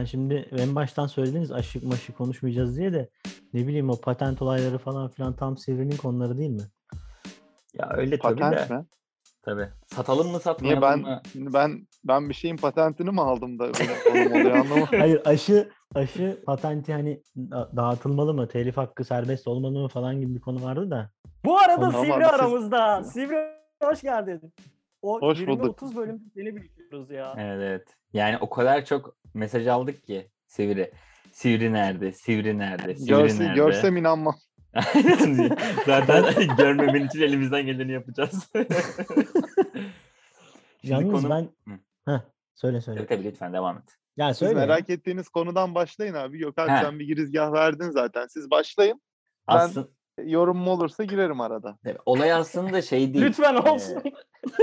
sen şimdi en baştan söylediniz aşık maşı konuşmayacağız diye de ne bileyim o patent olayları falan filan tam Sivri'nin konuları değil mi? Ya öyle tabii Patent de. mi? Tabii. Satalım mı Niye satmayalım ben mı? ben ben bir şeyin patentini mi aldım da oluyor anlamadım. Hayır aşı aşı patenti hani da- dağıtılmalı mı? Telif hakkı serbest olmalı mı falan gibi bir konu vardı da. Bu arada Ama Sivri siz- aramızda. Sivri hoş geldin. O Hoş bulduk. 20-30 bölüm seni bekliyoruz ya. Evet, evet. Yani o kadar çok mesaj aldık ki Sivri. Sivri nerede? Sivri nerede? Sivri Görse, nerede? görsem inanmam. Zaten görmemen için elimizden geleni yapacağız. Yalnız konu- ben. Heh, söyle söyle. Tabii lütfen devam et. Ya Siz söyle. ya. merak ettiğiniz konudan başlayın abi. Gökhan sen bir girizgah verdin zaten. Siz başlayın. Ben- Aslında Yorumum olursa girerim arada. olay aslında şey değil. Lütfen Ee, olsun.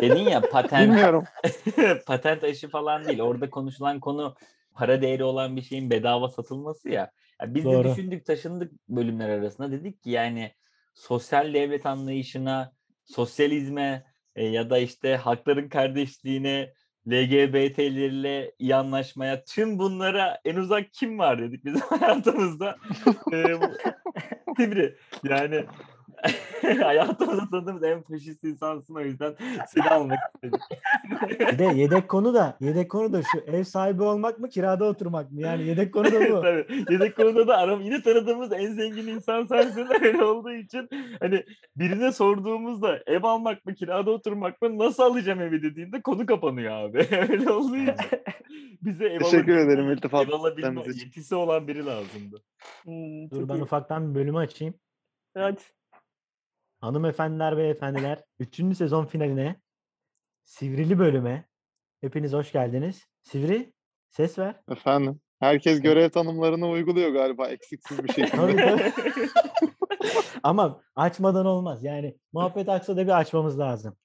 dedin ya patent Bilmiyorum. patent aşı falan değil. Orada konuşulan konu para değeri olan bir şeyin bedava satılması ya. Ya biz de Doğru. düşündük taşındık bölümler arasında. Dedik ki yani sosyal devlet anlayışına, sosyalizme e, ya da işte hakların kardeşliğine, LGBT'lerle iyi anlaşmaya tüm bunlara en uzak kim var dedik bizim hayatımızda. E, Sivri. Yani hayatımızda tanıdığımız en faşist insansın o yüzden seni almak istedik. Bir de yedek konu da yedek konu da şu ev sahibi olmak mı kirada oturmak mı? Yani yedek konu da bu. Tabii. Yedek konuda da aram yine tanıdığımız en zengin insan sensin öyle olduğu için hani birine sorduğumuzda ev almak mı kirada oturmak mı nasıl alacağım evi dediğinde konu kapanıyor abi. öyle olduğu için bize ev Teşekkür ederim ev iltifat alabilme için. yetisi olan biri lazımdı. Hmm, Dur ben iyi. ufaktan bir bölümü açayım. Hadi. Hanımefendiler beyefendiler 3. sezon finaline Sivrili bölüme hepiniz hoş geldiniz. Sivri ses ver. Efendim. Herkes görev tanımlarını uyguluyor galiba eksiksiz bir şekilde. Tabii tabii. Ama açmadan olmaz. Yani muhabbet aksa da bir açmamız lazım.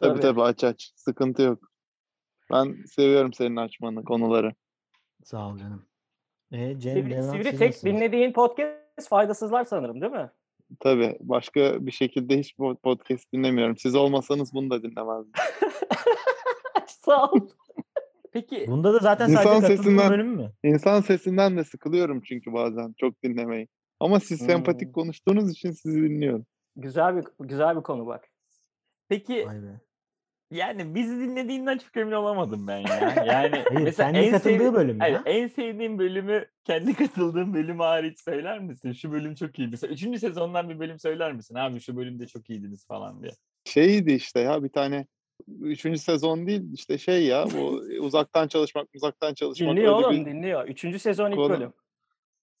tabii Tabii. tabii aç aç. Sıkıntı yok. Ben seviyorum senin açmanı konuları. Sağ ol canım. E, Cem, Sivri, Sivri siz tek nasılsınız? dinlediğin podcast faydasızlar sanırım değil mi? Tabii. Başka bir şekilde hiç po- podcast dinlemiyorum. Siz olmasanız bunu da dinlemezdim. Sağ ol. Peki Bunda da zaten İnsan sadece katıldığım sesinden- bölüm mü? İnsan sesinden de sıkılıyorum çünkü bazen çok dinlemeyi. Ama siz Hmm. sempatik konuştuğunuz için sizi dinliyorum. Güzel bir güzel bir konu bak. peki. Yani bizi dinlediğinden çok emin olamadım ben ya. Yani Hayır, mesela kendi en katıldığı sev- bölüm Hayır, ya. en sevdiğim bölümü kendi katıldığım bölüm hariç söyler misin? Şu bölüm çok iyi. Mesela üçüncü sezondan bir bölüm söyler misin? Abi şu bölümde çok iyiydiniz falan diye. Şeydi işte ya bir tane üçüncü sezon değil işte şey ya bu uzaktan çalışmak uzaktan çalışmak Dinliyor oğlum bir dinliyor. Üçüncü sezon ilk konu. bölüm.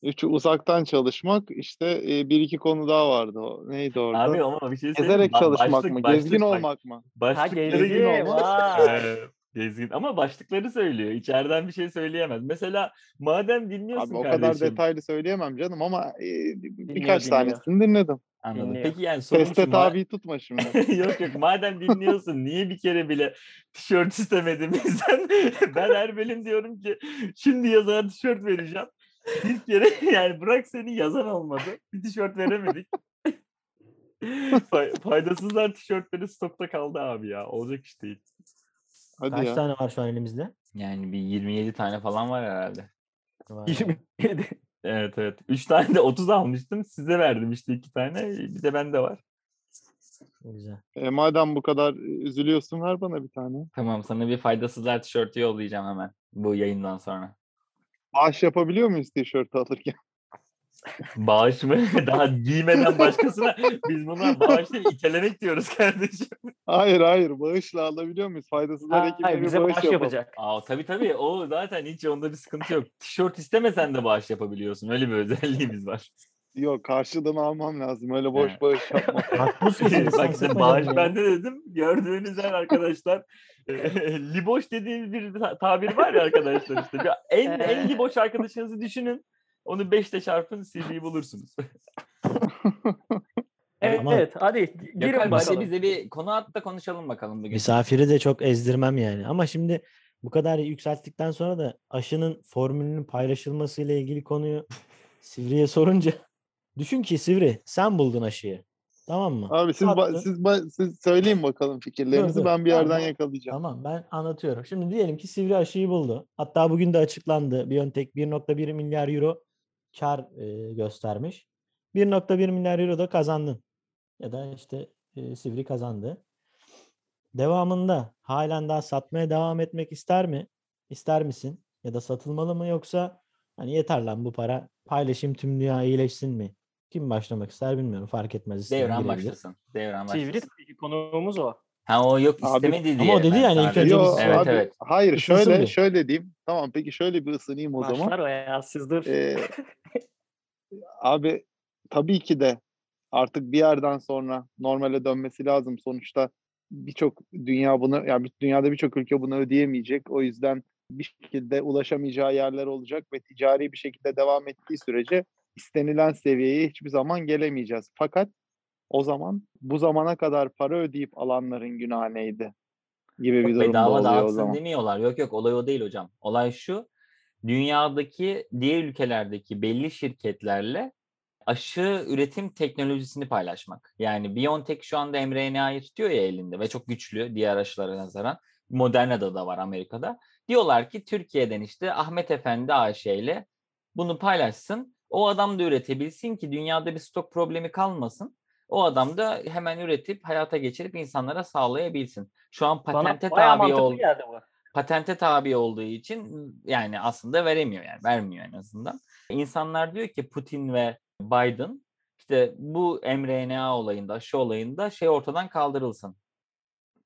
Üç uzaktan çalışmak işte e, bir iki konu daha vardı o. Neydi orada? Abi ama bir şey söyleyeyim? Gezerek çalışmak başlık- mı? başlık Gezgin bak, olmak mı? Ha Başlıkları gezgin. Ee, gezgin ama başlıkları söylüyor. İçeriden bir şey söyleyemez. Mesela madem dinliyorsun Abi o kardeşim. kadar detaylı söyleyemem canım ama e, birkaç dinliyor. tanesini dinledim. Anladım. Dinliyor. Peki yani sorum Teste tabi tutma şimdi. yok yok madem dinliyorsun niye bir kere bile tişört istemedin bizden? ben her bölüm diyorum ki şimdi yazana tişört vereceğim. Bir kere yani bırak seni yazan olmadı. Bir tişört veremedik. Fay- Faydasızlar tişörtleri stokta kaldı abi ya. Olacak iş değil. Hadi Kaç ya. tane var şu an elimizde? Yani bir 27 tane falan var herhalde. Vay be. 27. Evet evet. 3 tane de 30 almıştım. Size verdim işte 2 tane. Bir de bende var. Güzel. E, madem bu kadar üzülüyorsun ver bana bir tane. Tamam sana bir faydasızlar tişörtü yollayacağım hemen. Bu yayından sonra. Bağış yapabiliyor muyuz tişört alırken? Bağış mı? Daha giymeden başkasına biz buna bağış değil itelemek diyoruz kardeşim. Hayır hayır bağışla alabiliyor muyuz? Faydasızlar ekibine Hayır bir bize bağış bağış yapalım. yapacak. Aa, tabii tabii o zaten hiç onda bir sıkıntı yok. Tişört istemesen de bağış yapabiliyorsun. Öyle bir özelliğimiz var. Yok karşılığını almam lazım. Öyle boş bağış yapma. Kesiniz. Bak işte bağış bende dedim. Gördüğünüz yer arkadaşlar. e, liboş dediğimiz bir ta- tabir var ya arkadaşlar işte. Bir en, en liboş arkadaşınızı düşünün. Onu 5'te çarpın CV'yi bulursunuz. Evet, Ama- evet hadi girin bakalım. bize bir konu at da konuşalım bakalım bugün. Misafiri de çok ezdirmem yani. Ama şimdi bu kadar yükselttikten sonra da aşının formülünün paylaşılması ile ilgili konuyu Sivri'ye sorunca düşün ki Sivri sen buldun aşıyı. Tamam mı? Abi siz ba- siz ba- siz söyleyin bakalım fikirlerinizi dur. ben bir yerden tamam. yakalayacağım. Tamam ben anlatıyorum. Şimdi diyelim ki sivri aşıyı buldu. Hatta bugün de açıklandı. BioNTech 1.1 milyar euro kar e, göstermiş. 1.1 milyar euro da kazandın. Ya da işte e, sivri kazandı. Devamında halen daha satmaya devam etmek ister mi? İster misin? Ya da satılmalı mı yoksa hani yeter lan bu para paylaşayım tüm dünya iyileşsin mi? Kim başlamak ister bilmiyorum. Fark etmez. Devran girebilir. başlasın. Devran başlasın. Sivri peki konuğumuz o. Ha o yok Abi- istemedi Ama diye. o dedi yani ilk önce Yo, Evet abi, evet. Hayır Isınsın şöyle bir. şöyle diyeyim. Tamam peki şöyle bir ısınayım o zaman. Başlar o ya siz dur. Ee, abi tabii ki de artık bir yerden sonra normale dönmesi lazım. Sonuçta birçok dünya bunu yani dünyada birçok ülke bunu ödeyemeyecek. O yüzden bir şekilde ulaşamayacağı yerler olacak ve ticari bir şekilde devam ettiği sürece istenilen seviyeye hiçbir zaman gelemeyeceğiz. Fakat o zaman bu zamana kadar para ödeyip alanların günahı neydi? Gibi bir Yok, durumda bedava oluyor o dağıtsın zaman. demiyorlar. Yok yok olay o değil hocam. Olay şu. Dünyadaki diğer ülkelerdeki belli şirketlerle aşı üretim teknolojisini paylaşmak. Yani BioNTech şu anda mRNA'yı tutuyor ya elinde ve çok güçlü diğer aşılara nazaran. Moderna'da da var Amerika'da. Diyorlar ki Türkiye'den işte Ahmet Efendi AŞ ile bunu paylaşsın. O adam da üretebilsin ki dünyada bir stok problemi kalmasın. O adam da hemen üretip hayata geçirip insanlara sağlayabilsin. Şu an Bana patente bayağı tabi mantıklı ol, geldi bu. patente tabi olduğu için yani aslında veremiyor yani vermiyor en azından. İnsanlar diyor ki Putin ve Biden işte bu mRNA olayında, aşı olayında şey ortadan kaldırılsın.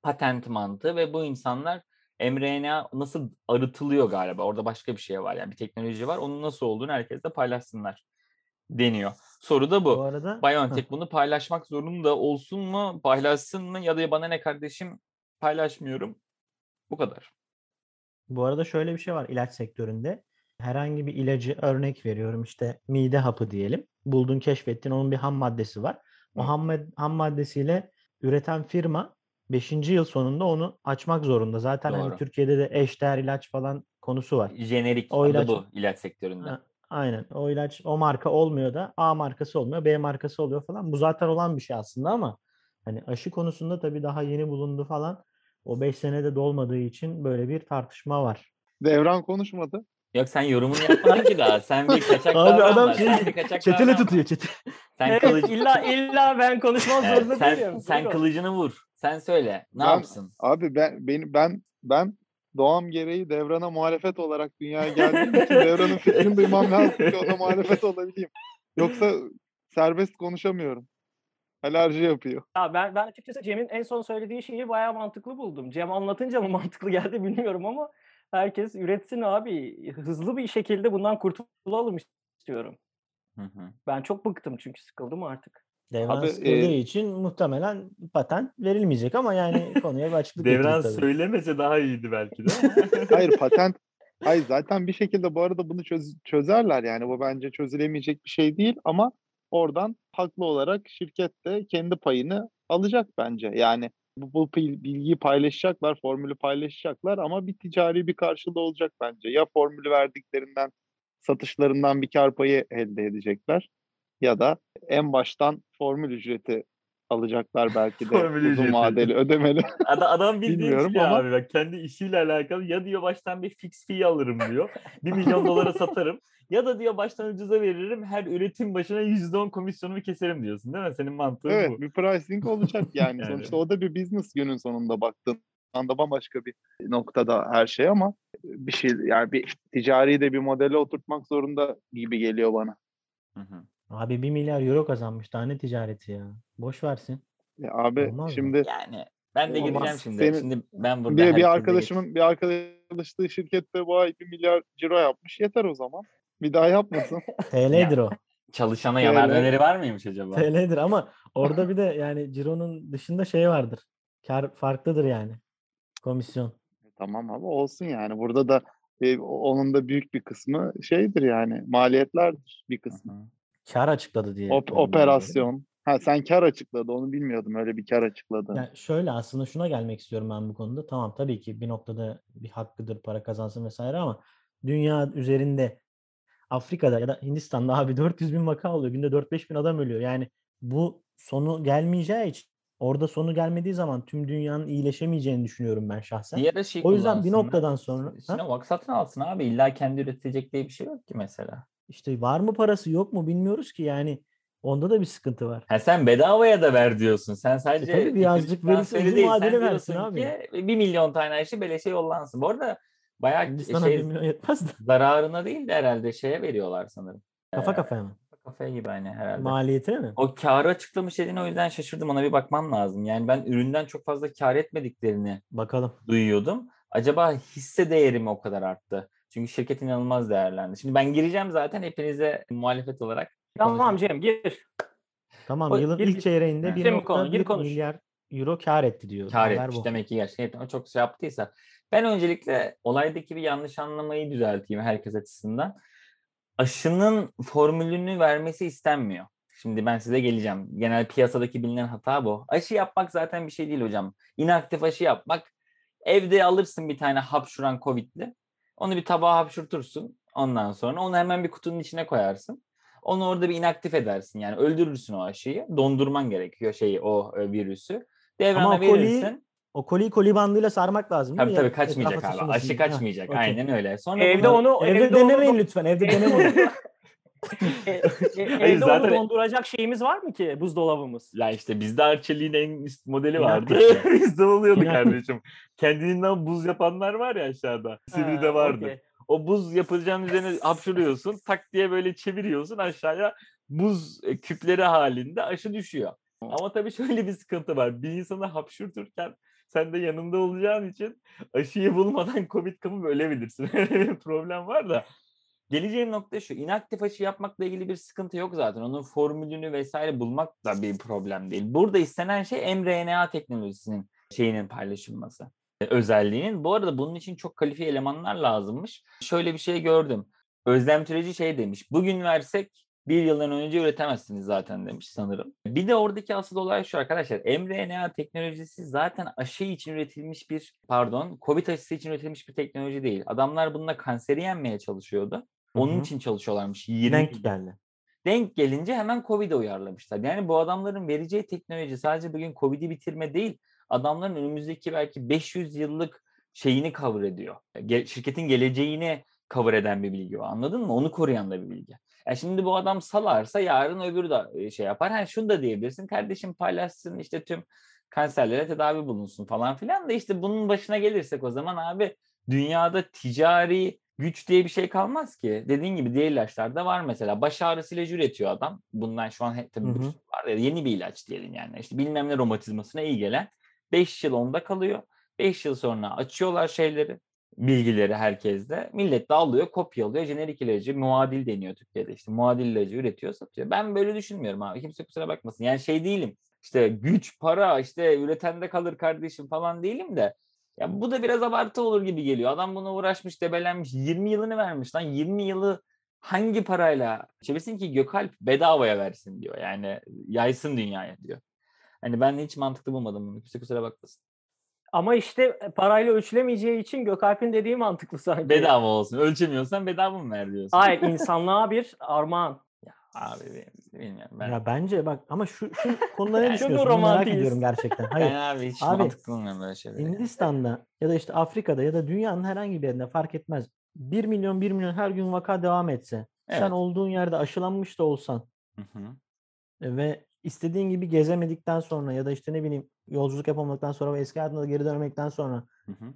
Patent mantığı ve bu insanlar mRNA nasıl arıtılıyor galiba. Orada başka bir şey var yani bir teknoloji var. Onun nasıl olduğunu herkesle paylaşsınlar deniyor. Soru da bu. Bu arada BioNTech bunu paylaşmak zorunda olsun mu, paylaşsın mı ya da bana ne kardeşim paylaşmıyorum. Bu kadar. Bu arada şöyle bir şey var ilaç sektöründe. Herhangi bir ilacı örnek veriyorum işte mide hapı diyelim. Buldun keşfettin onun bir ham maddesi var. O ham, ham maddesiyle üreten firma 5. yıl sonunda onu açmak zorunda. Zaten hani Doğru. Türkiye'de de eşdeğer ilaç falan konusu var. Jenerik O ilaç- bu ilaç sektöründe. Ha, Aynen. O ilaç o marka olmuyor da A markası olmuyor, B markası oluyor falan. Bu zaten olan bir şey aslında ama hani aşı konusunda tabii daha yeni bulundu falan. O 5 senede dolmadığı için böyle bir tartışma var. Devran konuşmadı. Yok sen yorumunu yapmadın ki daha. Sen bir kaçak Abi davranma. adam Sen şey- Çetele tutuyor çetele. Sen, Evet, kılıç... illa illa ben konuşmam Evet, zorunda sen, değilim. sen Buyurun. kılıcını vur. Sen söyle. Ne Ben- yapsın? Abi ben beni ben ben doğam gereği devrana muhalefet olarak dünyaya geldiğim için devranın fikrini duymam lazım ki ona muhalefet olabileyim. Yoksa serbest konuşamıyorum. Alerji yapıyor. Ya ben ben açıkçası Cem'in en son söylediği şeyi bayağı mantıklı buldum. Cem anlatınca mı mantıklı geldi bilmiyorum ama herkes üretsin abi. Hızlı bir şekilde bundan kurtulalım istiyorum. Hı hı. Ben çok bıktım çünkü sıkıldım artık. Devran Abi, sıkıldığı e, için muhtemelen patent verilmeyecek ama yani konuya bir açıklık tabii. söylemese daha iyiydi belki de. Hayır patent Hayır zaten bir şekilde bu arada bunu çöz- çözerler yani bu bence çözülemeyecek bir şey değil ama oradan haklı olarak şirket de kendi payını alacak bence. Yani bu, bu bil- bilgiyi paylaşacaklar, formülü paylaşacaklar ama bir ticari bir karşılığı olacak bence. Ya formülü verdiklerinden, satışlarından bir kar payı elde edecekler ya da en baştan formül ücreti alacaklar belki de Formül uzun vadeli ödemeli. Adam, adam bildiğin şey ama- abi bak kendi işiyle alakalı ya diyor baştan bir fix fee alırım diyor. 1 milyon dolara satarım. Ya da diyor baştan ucuza veririm her üretim başına %10 komisyonumu keserim diyorsun değil mi? Senin mantığın Evet bu. bir pricing olacak yani. Yani. Sonuçta o da bir business günün sonunda baktığın anda bambaşka bir noktada her şey ama bir şey yani bir ticari de bir modele oturtmak zorunda gibi geliyor bana. Hı hı. Abi 1 milyar euro kazanmış tane ticareti ya. Boş versin. Ya abi Olmaz mı? şimdi Yani ben de Olmaz. gireceğim şimdi. Senin- şimdi ben burada bir, bir arkadaşımın bir arkadaşlığı şirkette bu ay 1 milyar ciro yapmış. Yeter o zaman. Bir daha yapmasın. TL'dir o. çalışana yanar döneri var mıymış acaba? TL'dir ama orada bir de yani cironun dışında şey vardır. Kar farklıdır yani. Komisyon. tamam ama olsun yani. Burada da e, onun da büyük bir kısmı şeydir yani maliyetlerdir bir kısmı. hı. Kar açıkladı diye. Op- operasyon. Ha sen kar açıkladı onu bilmiyordum öyle bir kar açıkladı. Yani şöyle aslında şuna gelmek istiyorum ben bu konuda. Tamam tabii ki bir noktada bir hakkıdır para kazansın vesaire ama dünya üzerinde Afrika'da ya da Hindistan'da abi 400 bin vaka oluyor. Günde 4-5 bin adam ölüyor. Yani bu sonu gelmeyeceği için orada sonu gelmediği zaman tüm dünyanın iyileşemeyeceğini düşünüyorum ben şahsen. Diğer aşıyı O yüzden bir noktadan sonra ha? Sinovac satın alsın abi. İlla kendi üretecek diye bir şey yok ki mesela. İşte var mı parası yok mu bilmiyoruz ki yani onda da bir sıkıntı var. Ha sen bedavaya da ver diyorsun. Sen sadece tabii teknoloji birazcık transferi uzun vadeli versin abi. ki bir milyon tane aşı beleşe yollansın. Bu arada bayağı Hindistan'a şey milyon yetmez de zararına değil de herhalde şeye veriyorlar sanırım. kafa kafaya mı? Kafaya gibi hani herhalde. Maliyetine mi? O karı açıklamış dediğine o yüzden şaşırdım. Ona bir bakmam lazım. Yani ben üründen çok fazla kar etmediklerini Bakalım. duyuyordum. Acaba hisse değeri mi o kadar arttı? Çünkü şirket inanılmaz değerlendi. Şimdi ben gireceğim zaten hepinize muhalefet olarak. Tamam Cem gir. Tamam O- yılın gir- ilk çeyreğinde Gir mi konu, gir 1.1 konuş. milyar euro kar etti diyor. Kar Haber etmiş bu. demek ki gerçekten çok şey yaptıysa. Ben öncelikle olaydaki bir yanlış anlamayı düzelteyim herkes açısından. Aşının formülünü vermesi istenmiyor. Şimdi ben size geleceğim. Genel piyasadaki bilinen hata bu. Aşı yapmak zaten bir şey değil hocam. İnaktif aşı yapmak. Evde alırsın bir tane hapşuran Covid'li. Onu bir tabağa hapşurtursun. Ondan sonra onu hemen bir kutunun içine koyarsın. Onu orada bir inaktif edersin. Yani öldürürsün o aşıyı. Dondurman gerekiyor şeyi o e, virüsü. Devrana Ama o koliyi verirsin. O koliyi koli bandıyla sarmak lazım. Tabii değil mi? tabii kaçmayacak Etrafa abi. Aşı. Ha, kaçmayacak. Aynen öyle. Sonra Evde bunu- onu Evde evde onu denemeyin lütfen. Evde deneme onu. E- e- evde zaten- onu donduracak şeyimiz var mı ki buzdolabımız? Ya işte bizde Arçelik'in en üst modeli vardı. bizde oluyordu kardeşim. Kendiliğinden buz yapanlar var ya aşağıda. Sivri'de vardı. okey. O buz yapılacağın üzerine hapşuruyorsun. Tak diye böyle çeviriyorsun aşağıya buz e, küpleri halinde aşı düşüyor. Ama tabii şöyle bir sıkıntı var. Bir insanı hapşurturken sen de yanında olacağın için aşıyı bulmadan Covid kapıp ölebilirsin. Öyle bir problem var da. Geleceğim nokta şu. inaktif aşı yapmakla ilgili bir sıkıntı yok zaten. Onun formülünü vesaire bulmak da bir problem değil. Burada istenen şey mRNA teknolojisinin şeyinin paylaşılması e, özelliğinin. Bu arada bunun için çok kalifiye elemanlar lazımmış. Şöyle bir şey gördüm. Özlem Türeci şey demiş. Bugün versek bir yıldan önce üretemezsiniz zaten demiş sanırım. Bir de oradaki asıl olay şu arkadaşlar. mRNA teknolojisi zaten aşı için üretilmiş bir pardon COVID aşısı için üretilmiş bir teknoloji değil. Adamlar bununla kanseri yenmeye çalışıyordu. Onun Hı hı. için çalışıyorlarmış. 20 Denk geldi. denk gelince hemen Covid'e uyarlamışlar. Yani bu adamların vereceği teknoloji sadece bugün Covid'i bitirme değil, adamların önümüzdeki belki 500 yıllık şeyini cover ediyor. Şirketin geleceğini cover eden bir bilgi o. Anladın mı? Onu koruyan da bir bilgi. Yani şimdi bu adam salarsa yarın öbürü de şey yapar. Ha şunu da diyebilirsin. Kardeşim paylaşsın işte tüm kanserlere tedavi bulunsun falan filan da işte bunun başına gelirsek o zaman abi dünyada ticari güç diye bir şey kalmaz ki. Dediğin gibi diğer ilaçlarda var mesela. Baş ağrısı ilacı üretiyor adam. Bundan şu an he- tabii Hı bir hı. var ya yeni bir ilaç diyelim yani. İşte bilmem ne romatizmasına iyi gelen. 5 yıl onda kalıyor. 5 yıl sonra açıyorlar şeyleri bilgileri herkeste. Millet de alıyor, kopyalıyor. Jenerik ilacı muadil deniyor Türkiye'de. İşte muadil ilacı üretiyor, satıyor. Ben böyle düşünmüyorum abi. Kimse kusura bakmasın. Yani şey değilim. İşte güç, para, işte üretende kalır kardeşim falan değilim de. Ya bu da biraz abartı olur gibi geliyor. Adam buna uğraşmış, debelenmiş. 20 yılını vermiş lan. 20 yılı hangi parayla çevirsin ki Gökalp bedavaya versin diyor. Yani yaysın dünyaya diyor. Hani ben hiç mantıklı bulmadım bunu. Kimse kusura bakmasın. Ama işte parayla ölçülemeyeceği için Gökalp'in dediği mantıklı sanki. Bedava olsun. Ölçemiyorsan bedava mı ver diyorsun? Hayır insanlığa bir armağan. Abi bi- bilmiyorum ben. Ya bence bak ama şu, şu konuda ne Yani düşünüyorsun? Merak ediyorum gerçekten. ben Hayır. abi hiç Abi, mantıklı bulmuyorum böyle şeyleri. yani. Hindistan'da ya da işte Afrika'da ya da dünyanın herhangi bir yerinde fark etmez. 1 milyon 1 milyon her gün vaka devam etse. Evet. Sen olduğun yerde aşılanmış da olsan Hı hı. e, ve istediğin gibi gezemedikten sonra ya da işte ne bileyim yolculuk yapamadıktan sonra ve eski hayatına geri dönmekten sonra.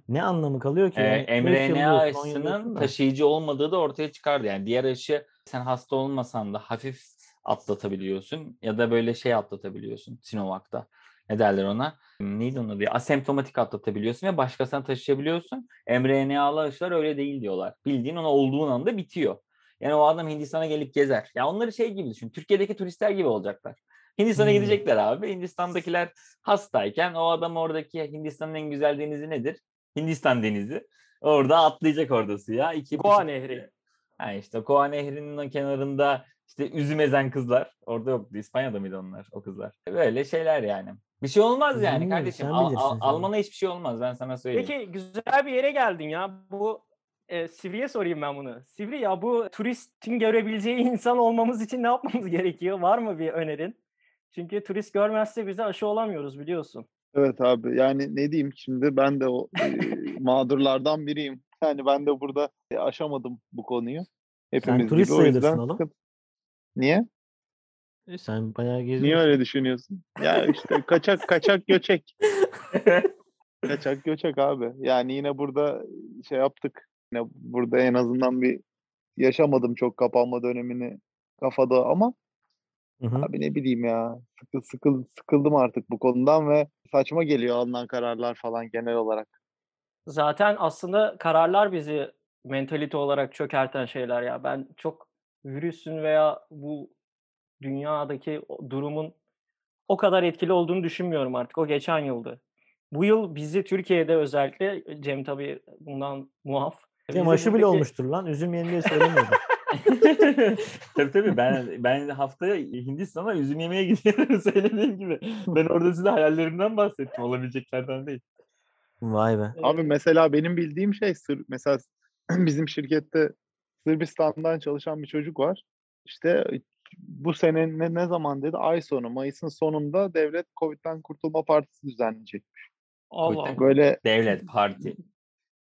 Ne anlamı kalıyor ki? Ee, mRNA aşısının taşıyıcı olmadığı da ortaya çıkardı. Yani diğer aşı sen hasta olmasan da hafif atlatabiliyorsun ya da böyle şey atlatabiliyorsun Sinovac'ta. Ne derler ona? Neydi onun adı? Asemptomatik atlatabiliyorsun ve başkasına taşıyabiliyorsun. mRNA'lı aşılar öyle değil diyorlar. Bildiğin ona olduğun anda bitiyor. Yani o adam Hindistan'a gelip gezer. Ya onları şey gibi düşün. Türkiye'deki turistler gibi olacaklar. Hindistan'a Hmm. gidecekler abi. Hindistan'dakiler hastayken o adam oradaki Hindistan'ın en güzel denizi nedir? Hindistan denizi. Orada atlayacak orada suya. İki buçuk- Nehri. Ha işte Koa Nehri'nin kenarında işte üzüm ezen kızlar. Orada yoktu. İspanya'da mıydı onlar o kızlar? Böyle şeyler yani. Bir şey olmaz yani Bilmiyorum, kardeşim. Al- Al-. Alman'a hiçbir şey olmaz ben sana söyleyeyim. Peki güzel bir yere geldin ya. Bu e, Sivri'ye sorayım ben bunu. Sivri ya bu turistin görebileceği insan olmamız için ne yapmamız gerekiyor? Var mı bir önerin? Çünkü turist görmezse bize aşı olamıyoruz biliyorsun. Evet abi yani ne diyeyim şimdi ben de o e, mağdurlardan biriyim. Yani ben de burada e, aşamadım bu konuyu. Hepimiz turist gibi o yüzden oğlum. Niye? E, sen bayağı geziyorsun. Niye öyle düşünüyorsun? Ya işte kaçak kaçak göçek. Kaçak göçek abi. Yani yine burada şey yaptık. Yine burada en azından bir yaşamadım çok kapanma dönemini kafada ama Hı hı. abi ne bileyim ya sıkıl, sıkıl, sıkıldım artık bu konudan ve saçma geliyor alınan kararlar falan genel olarak. Zaten aslında kararlar bizi mentalite olarak çökerten şeyler ya. Ben çok virüsün veya bu dünyadaki durumun o kadar etkili olduğunu düşünmüyorum artık. O geçen yıldı. Bu yıl bizi Türkiye'de özellikle Cem tabii bundan muaf. Cem aşı bile olmuştur lan. Üzülmeyin diye söylemiyordu. tabii tabii ben ben haftaya Hindistan'a üzüm yemeye gidiyorum söylediğim gibi. Ben orada size hayallerimden bahsettim olabileceklerden değil. Vay be. Abi mesela benim bildiğim şey sır mesela bizim şirkette Sırbistan'dan çalışan bir çocuk var. İşte bu sene ne, ne zaman dedi? Ay sonu, Mayıs'ın sonunda devlet Covid'den kurtulma partisi düzenleyecek. Allah. Böyle Devlet, parti.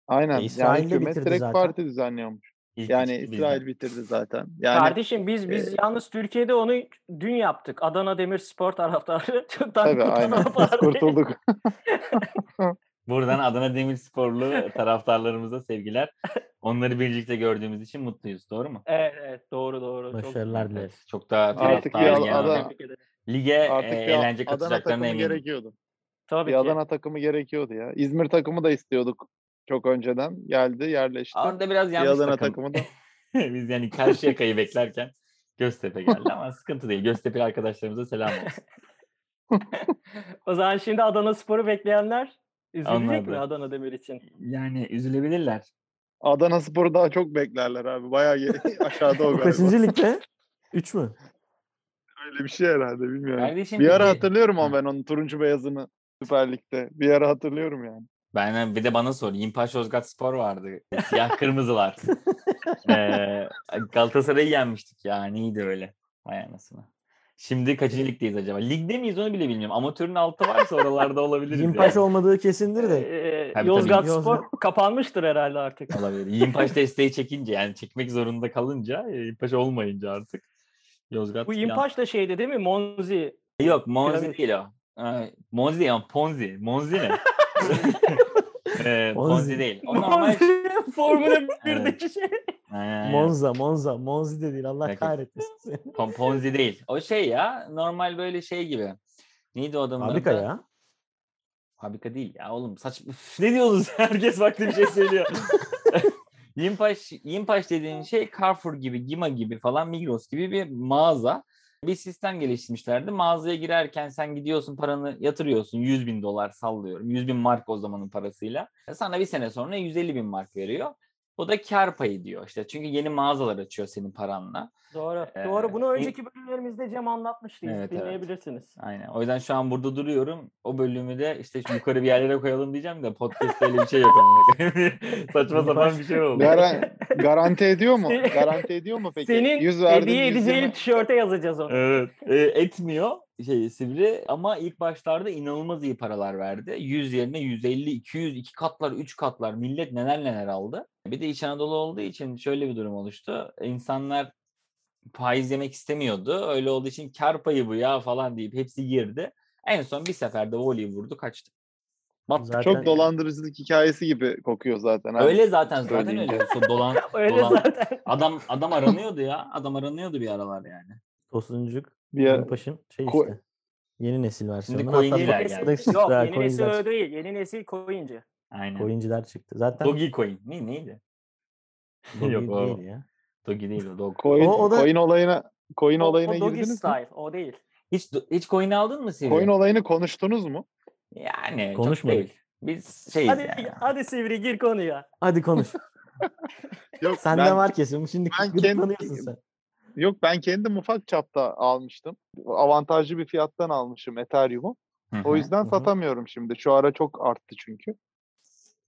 aynen yani İsrail de hükümet direkt zaten. parti düzenliyormuş. İlk Yani. İsrail bitirdi zaten. Yani Kardeşim biz biz e, yalnız Türkiye'de onu dün yaptık. Adana Demirspor taraftarı tabii aynen kurtulduk. Buradan Adana Demirsporlu taraftarlarımıza sevgiler. Onları birlikte gördüğümüz için mutluyuz. Doğru mu? Evet, evet doğru doğru. Çok Başarılar dileriz. Çok da Artık yani. Adana-. Lige Artık e, eğlence katacaklarına eminim. gerekiyordu. Tabii Bir ki. Adana takımı gerekiyordu ya. İzmir takımı da istiyorduk çok önceden. Geldi, yerleşti. Orada biraz Bir yanlış Adana takım. takımı da Biz yani Karşıyaka'yı beklerken Göztepe geldi ama sıkıntı değil. Göztepe'li arkadaşlarımıza selam olsun. O zaman şimdi Adana Spor'u bekleyenler üzülecek Onlar mi da. Adana Demir için? Yani üzülebilirler. Adana Spor'u daha çok beklerler abi. Bayağı aşağıda o galiba. kaçıncı ligde? 3 mü? Öyle bir şey herhalde bilmiyorum. Kardeşim bir ara hatırlıyorum ama ben onun turuncu beyazını Süper Lig'de. Bir ara hatırlıyorum yani. Ben bir de bana sor. İmpaş Yozgat Spor vardı. Siyah kırmızılar. ee, Galatasaray'ı yenmiştik ya. Neydi öyle? Vay anasını. Şimdi kaçıncı ligdeyiz acaba? Ligde miyiz onu bile bilmiyorum. Amatörün altı varsa oralarda olabiliriz Yimpaş yani. olmadığı kesindir de. Ee, tabii. Yozgat Yozgat- Spor kapanmıştır herhalde artık. Olabilir. Yimpaş desteği çekince yani çekmek zorunda kalınca e, Yimpaş olmayınca artık Yozgat Bu bir an- İmpaş da şeydi değil mi? Monzi. Yok Monzi Piramit. değil o. Monzi değil ama Ponzi. Monzi ne? Ee, Ponzi Ponzi. değil. O normal... Monzi Formula Evet. 1'deki şey. Monza, Monza. Monzi de değil. Allah Peki. kahretmesin Ponzi değil. O şey ya normal böyle şey gibi. Neydi o adamın Fabrika adı? ya. Fabrika değil ya oğlum saç Üf, ne diyorsunuz? Herkes farklı bir şey söylüyor. Yimpaş, Yimpaş dediğin şey Carrefour gibi, Gima gibi falan Migros gibi bir mağaza. Bir sistem geliştirmişlerdi. Mağazaya girerken sen gidiyorsun paranı yatırıyorsun. 100 bin dolar sallıyorum. 100 bin mark o zamanın parasıyla. Sana bir sene sonra 150 bin mark veriyor. O da kar payı diyor işte. Çünkü yeni mağazalar açıyor senin paranla. Doğru. Ee, Doğru. Bunu önceki bölümlerimizde Cem anlatmıştı. Evet, evet. Dinleyebilirsiniz. Aynen. O yüzden şu an burada duruyorum. O bölümü de işte yukarı bir yerlere koyalım diyeceğim de podcast'te öyle bir şey yok. Saçma sapan bir şey oldu. Garan- garanti ediyor mu? Garanti ediyor mu peki? Senin 100 verdim, hediye 120 edeceğin tişörte yazacağız onu. Evet. E, etmiyor şey Sivri ama ilk başlarda inanılmaz iyi paralar verdi. 100 yerine 150, 200, 2 katlar, 3 katlar millet neler neler aldı. Bir de İç Anadolu olduğu için şöyle bir durum oluştu. İnsanlar faiz yemek istemiyordu. Öyle olduğu için kar payı bu ya falan deyip hepsi girdi. En son bir seferde voleyi vurdu kaçtı. Zaten Çok dolandırıcılık hikayesi gibi kokuyor zaten. abi. Öyle zaten zaten öyle. Dolan, Öyle dolan- zaten. adam adam aranıyordu ya. Adam aranıyordu bir aralar yani. Tosuncuk. Bir Yimpaş'ın şey Ko- işte. Yeni nesil versiyonu. Şimdi bu- geldi. Yok yeni nesil coin'ciler öyle değil. Yeni nesil coinci. Aynen. Coinciler çıktı. Zaten Dogi coin. Ne neydi? Dogi Yok o. değil ya. Dogi değil o. Dog. Coin, O- o da- coin olayına coin O, olayına o doggy girdiniz mi? style. O değil. Hiç hiç coin aldın mı Sivri? Coin olayını konuştunuz mu? Yani Konuşmadık. değil. Biz şeyiz Hadi yani. hadi Sivri gir konuya. Hadi konuş. Yok Sende ben, var kesin. Şimdi ben gıdıklanıyorsun kendi- sen. yok ben kendim ufak çapta almıştım. Avantajlı bir fiyattan almışım Ethereum'u. O yüzden satamıyorum şimdi. Şu ara çok arttı çünkü.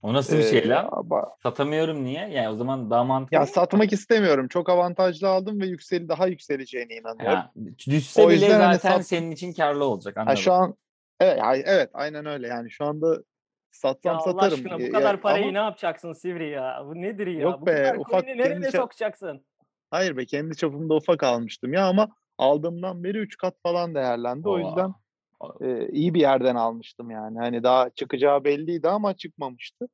O nasıl bir şey Ee, lan? ama- Satamıyorum niye? Yani o zaman daha mantıklı. ya satmak istemiyorum. Çok avantajlı aldım ve yükseli daha yükseleceğine inanıyorum. Ya, düşse O bile yüzden hani zaten sat- senin için karlı olacak. Ha, Anladım. şu an evet evet aynen öyle. Yani şu anda satsam Ya Allah satarım. aşkına bu Ee, kadar ya- parayı ama- ne yapacaksın Sivri ya? Bu nedir ya? Yok bu be, kadar ufak nereye kendi ça- sokacaksın? Hayır be kendi çapımda ufak almıştım ya ama aldığımdan beri 3 kat falan değerlendi. O Oha. yüzden O- e, iyi bir yerden almıştım yani. Hani daha çıkacağı belliydi ama çıkmamıştı.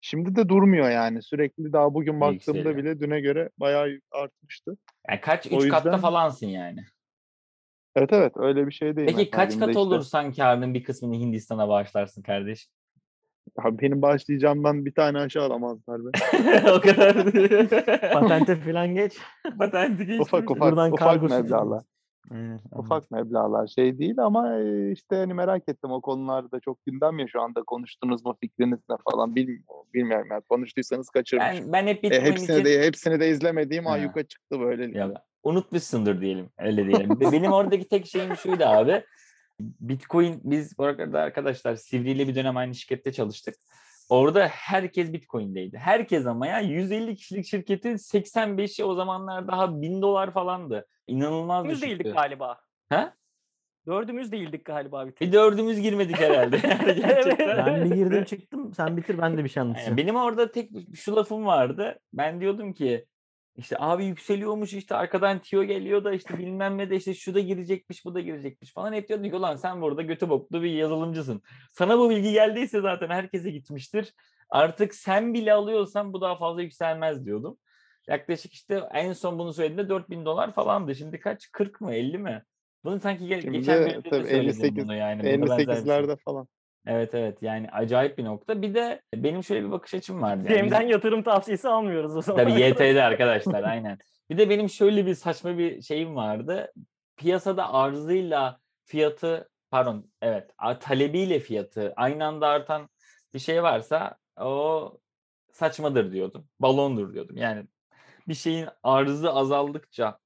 Şimdi de durmuyor yani. Sürekli daha bugün baktığımda Yükseliyor. bile düne göre bayağı artmıştı. Yani kaç? O Üç katta yüzden- falansın yani. Evet evet öyle bir şey değil. Peki kaç kat olursan karının bir kısmını Hindistan'a bağışlarsın kardeş? Abi benim başlayacağımdan bir tane aşağı alamazlar be. o kadar. Patente falan geç. Patenti geçmiş. ufak ufak Buradan ufak kargosu anladım. Ufak meblağlar şey değil ama işte hani merak ettim o konularda çok gündem ya şu anda konuştunuz mu fikriniz ne falan bilmiyorum, bilmiyorum yani konuştuysanız kaçırmışım. Ben, ben hep E, hepsini için... de hepsini de izlemediğim Ha. ayyuka çıktı böylelikle. Ya, unutmuşsundur diyelim. Öyle diyelim. Be- Benim oradaki tek şeyim şuydu abi. Bitcoin biz bu arada arkadaşlar Sivri ile bir dönem aynı şirkette çalıştık. Orada herkes Bitcoin'deydi. Herkes ama ya 150 kişilik şirketin 85'i o zamanlar daha 1000 dolar falandı. İnanılmaz düşüktü. değildik galiba. Ha? Dördümüz değildik galiba bir tek. Bir dördümüz girmedik herhalde. Yani gerçekten. Ben bir girdim çıktım. Sen bitir ben de bir şey Yani anlatacağım. benim orada tek şu lafım vardı. Ben diyordum ki işte abi yükseliyormuş işte arkadan tiyo geliyor da işte bilmem ne de işte şu da girecekmiş bu da girecekmiş falan. Hep diyordum ki ulan sen burada götü boklu bir yazılımcısın. Sana bu bilgi geldiyse zaten herkese gitmiştir. Artık sen bile alıyorsan bu daha fazla yükselmez diyordum. Yaklaşık işte en son bunu söylediğimde 4000 dolar falandı. Şimdi kaç? 40 mı 50 mi? Bunu sanki ge- Şimdi geçen bölümde de söyledim 58 bunu yani. Burada benzer bir şey. 58'lerde falan. Evet evet yani acayip bir nokta. Bir de benim şöyle bir bakış açım vardı. Yani Cem'den yatırım tavsiyesi almıyoruz o zaman. Tabii YT'de arkadaşlar aynen. Bir de benim şöyle bir saçma bir şeyim vardı. Piyasada arzıyla fiyatı pardon evet talebiyle fiyatı aynı anda artan bir şey varsa o saçmadır diyordum. Balondur diyordum. Yani bir şeyin arzı azaldıkça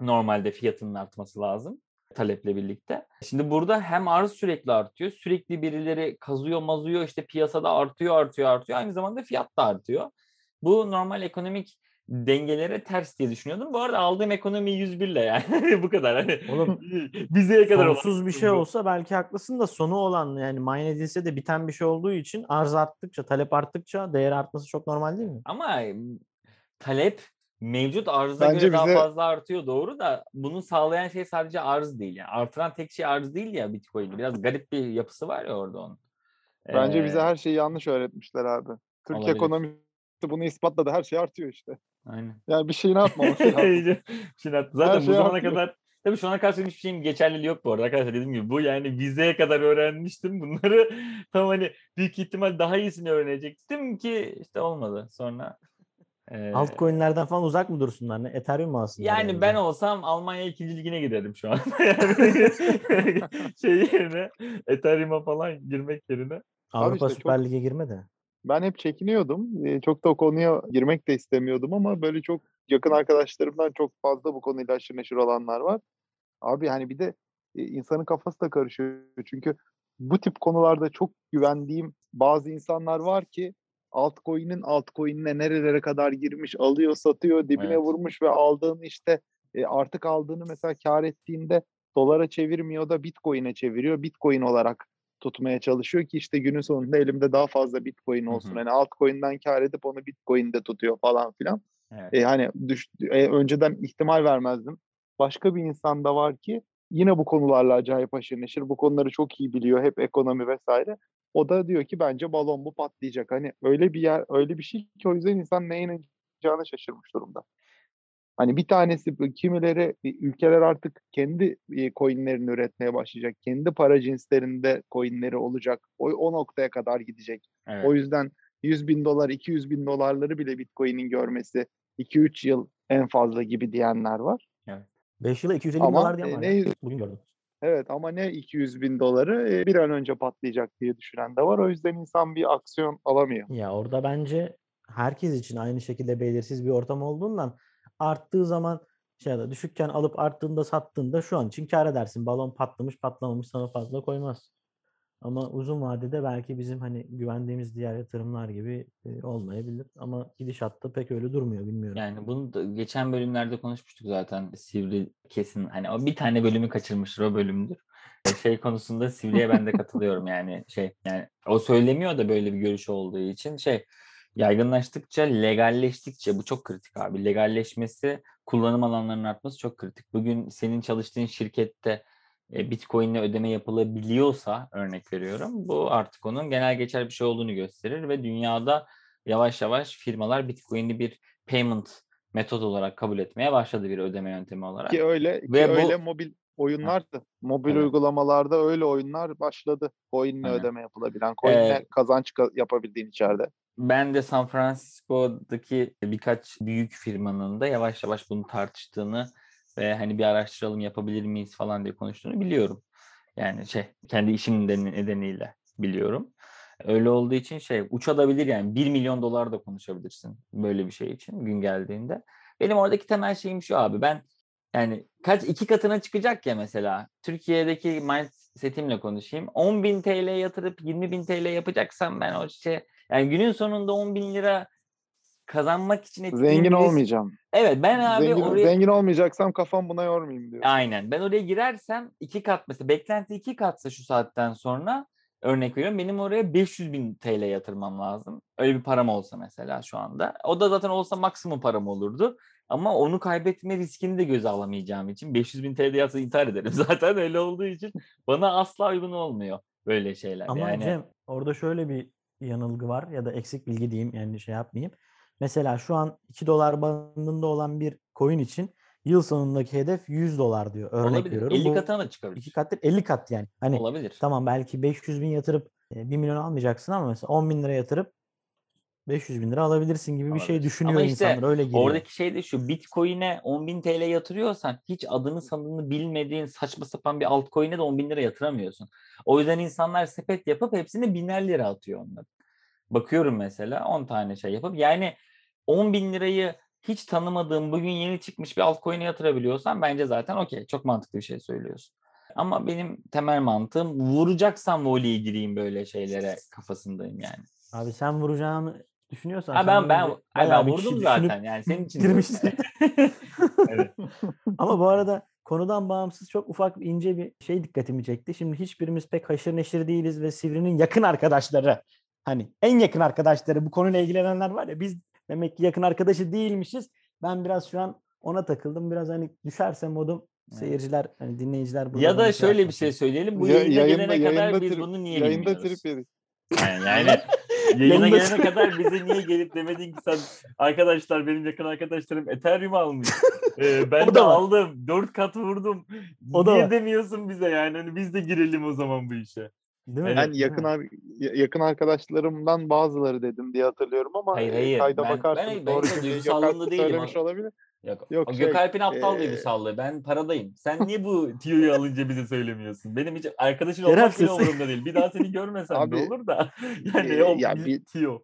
normalde fiyatının artması lazım taleple birlikte. Şimdi burada hem arz sürekli artıyor. Sürekli birileri kazıyor mazıyor işte piyasada artıyor artıyor artıyor. Aynı zamanda fiyat da artıyor. Bu normal ekonomik dengelere ters diye düşünüyordum. Bu arada aldığım ekonomi 101 ile yani bu kadar. Hani Oğlum, bizeye kadar Sonsuz bir şey bu. olsa belki haklısın da sonu olan yani mine edilse de biten bir şey olduğu için arz arttıkça, talep arttıkça değer artması çok normal değil mi? Ama talep mevcut arıza Bence göre daha bize- fazla artıyor doğru da bunu sağlayan şey sadece arz değil. Yani artıran tek şey arz değil ya Bitcoin'de. Biraz garip bir yapısı var ya orada onun. Bence bize Ee, her şeyi yanlış öğretmişler abi. Türk Olabilir. ekonomisi bunu ispatladı. Her şey artıyor işte. Aynen. Yani bir şey ne yapmaması lazım. Hatta- zaten bu şey zamana artıyor. kadar tabii şu ana kadar hiçbir şeyin geçerliliği yok bu arada arkadaşlar dediğim gibi bu yani vizeye kadar öğrenmiştim bunları tam hani büyük ihtimal daha iyisini öğrenecektim ki işte olmadı sonra. Ee, Altcoin'lerden falan uzak mı dursunlar? Ne? Ethereum mu alsınlar? yani ben olsam Almanya ikinci ligine girerim şu an. Yani şey yerine Ethereum'a falan girmek yerine. Avrupa işte Süper çok- Lig'e girme de. Ben hep çekiniyordum. Ee, Çok da o konuya girmek de istemiyordum ama böyle çok yakın arkadaşlarımdan çok fazla bu konuyla aşırı neşir olanlar var. Abi hani bir de e, insanın kafası da karışıyor. Çünkü bu tip konularda çok güvendiğim bazı insanlar var ki altcoin'in altcoin'ine nerelere kadar girmiş, alıyor, satıyor, dibine Evet. vurmuş ve aldığını işte e, artık aldığını mesela kar ettiğinde dolara çevirmiyor da bitcoin'e çeviriyor. Bitcoin olarak tutmaya çalışıyor ki işte günün sonunda elimde daha fazla bitcoin Hı hı. olsun. Hani altcoin'den kar edip onu bitcoin'de tutuyor falan filan. Evet. E, hani düş, e, önceden ihtimal vermezdim. Başka bir insan da var ki yine bu konularla acayip aşırı neşir. Bu konuları çok iyi biliyor. Hep ekonomi vesaire. O da diyor ki bence balon bu patlayacak. Hani öyle bir yer, öyle bir şey ki o yüzden insan neye inanacağına şaşırmış durumda. Hani bir tanesi kimileri ülkeler artık kendi e, coinlerini üretmeye başlayacak. Kendi para cinslerinde coinleri olacak. O, o noktaya kadar gidecek. evet. O yüzden 100 bin dolar, 200 bin dolarları bile Bitcoin'in görmesi 2-3 yıl en fazla gibi diyenler var. 5 yıla 250 bin Ama, dolar diye e, var. ne- ya. Bugün gördüm. Evet ama ne 200 bin doları bir an önce patlayacak diye düşünen de var. O yüzden insan bir aksiyon alamıyor. Ya orada bence herkes için aynı şekilde belirsiz bir ortam olduğundan arttığı zaman şey ya da düşükken alıp arttığında sattığında şu an için kâr edersin. Balon patlamış patlamamış sana fazla koymaz. Ama uzun vadede belki bizim hani güvendiğimiz diğer yatırımlar gibi e, olmayabilir. Ama gidişatta pek öyle durmuyor bilmiyorum. Yani bunu da geçen bölümlerde konuşmuştuk zaten. Sivri kesin hani o bir tane bölümü kaçırmıştır o bölümdür. E, Şey konusunda Sivri'ye ben de katılıyorum yani şey yani o söylemiyor da böyle bir görüş olduğu için şey yaygınlaştıkça legalleştikçe bu çok kritik abi. Legalleşmesi kullanım alanlarının artması çok kritik. Bugün senin çalıştığın şirkette e, Bitcoin'le ödeme yapılabiliyorsa örnek veriyorum. Bu artık onun genel geçer bir şey olduğunu gösterir ve dünyada yavaş yavaş firmalar Bitcoin'i bir payment metot olarak kabul etmeye başladı bir ödeme yöntemi olarak. Ki öyle ki Ve bu- öyle mobil oyunlardı. Mobil Evet. uygulamalarda öyle oyunlar başladı. Coin'le Aynen. ödeme yapılabilen, coin'le Ee, kazanç ka- yapabildiğin içeride. Ben de San Francisco'daki birkaç büyük firmanın da yavaş yavaş bunu tartıştığını ve hani bir araştıralım yapabilir miyiz falan diye konuştuğunu biliyorum. Yani şey kendi işim neden- nedeniyle biliyorum. Öyle olduğu için şey uçabilir yani 1 milyon dolar da konuşabilirsin böyle bir şey için gün geldiğinde. Benim oradaki temel şeyim şu abi ben yani kaç iki katına çıkacak ya mesela Türkiye'deki mindsetimle konuşayım. 10 bin TL yatırıp 20 bin TL yapacaksam ben o şey yani günün sonunda 10 bin lira kazanmak için ettiğim Zengin risk- olmayacağım. Evet ben abi zengin, oraya zengin olmayacaksam kafam buna yormayayım diyor. aynen ben oraya girersem iki kat mesela beklenti iki katsa şu saatten sonra örnek veriyorum benim oraya 500 bin TL yatırmam lazım. Öyle bir param olsa mesela şu anda. O da zaten olsa maksimum param olurdu. Ama onu kaybetme riskini de göze alamayacağım için 500 bin TL yatsa intihar ederim. Zaten öyle olduğu için bana asla uygun olmuyor böyle şeyler. Ama yani Cem orada şöyle bir yanılgı var ya da eksik bilgi diyeyim yani şey yapmayayım. Mesela şu an 2 dolar bandında olan bir coin için yıl sonundaki hedef 100 dolar diyor. Örnek olabilir. veriyorum. 50 Bu katına da çıkabilir. iki kat değil, 50 kat yani. Hani olabilir. tamam belki 500 bin yatırıp e, 1 milyon almayacaksın ama mesela 10 bin lira yatırıp 500 bin lira alabilirsin gibi bir şey düşünüyor Ama işte insanlar. Öyle giriyor. Oradaki şey de şu Bitcoin'e 10.000 TL yatırıyorsan hiç adını sanını bilmediğin saçma sapan bir altcoin'e de 10.000 lira yatıramıyorsun. O yüzden insanlar sepet yapıp hepsini biner lira atıyor onlar. Bakıyorum mesela 10 tane şey yapıp yani 10.000 lirayı hiç tanımadığım bugün yeni çıkmış bir altcoin'e yatırabiliyorsan bence zaten okey çok mantıklı bir şey söylüyorsun. Ama benim temel mantığım vuracaksam voleye gireyim böyle şeylere kafasındayım yani. Abi sen vuracağını düşünüyorsan Ha ben ben ben kişi vurdum zaten yani senin için girmişsin. evet. Ama bu arada konudan bağımsız çok ufak ince bir şey dikkatimi çekti. Şimdi hiçbirimiz pek haşır neşir değiliz ve Sivri'nin yakın arkadaşları hani en yakın arkadaşları bu konuyla ilgilenenler var ya biz demek ki yakın arkadaşı değilmişiz. Ben biraz şu an ona takıldım. Biraz hani düşerse modum seyirciler hani dinleyiciler burada Ya da şey şöyle bir şey söyleyelim. Bu Ya- yayına yayında- gelene kadar yayında biz trip- bunu niye Yayında bilmiyoruz? trip yedik. Yani, yani yayına gelene kadar bize niye gelip demedin ki sen arkadaşlar benim yakın arkadaşlarım Ethereum almış. Ee, ben de da var. aldım. Dört kat vurdum. O da niye var. demiyorsun bize yani? Hani biz de girelim o zaman bu işe. Değil mi? Ben yakın mi? ar- ya- yakın arkadaşlarımdan bazıları dedim diye hatırlıyorum ama Hayır, e, hayır. kayda Ben- bakarsın ben- ben doğru cümleyi duygusallığında değilim. söylemiş olabilir. Yok. Yok, şey, Gökalp'in aptal ee, duygusallığı. Ben paradayım. Sen niye bu tiyoyu alınca bize söylemiyorsun? Benim hiç arkadaşın olmak bile umurumda değil. Bir daha seni görmesem Abi, de olur da. Yani ee, o ya bir bir- tiyo.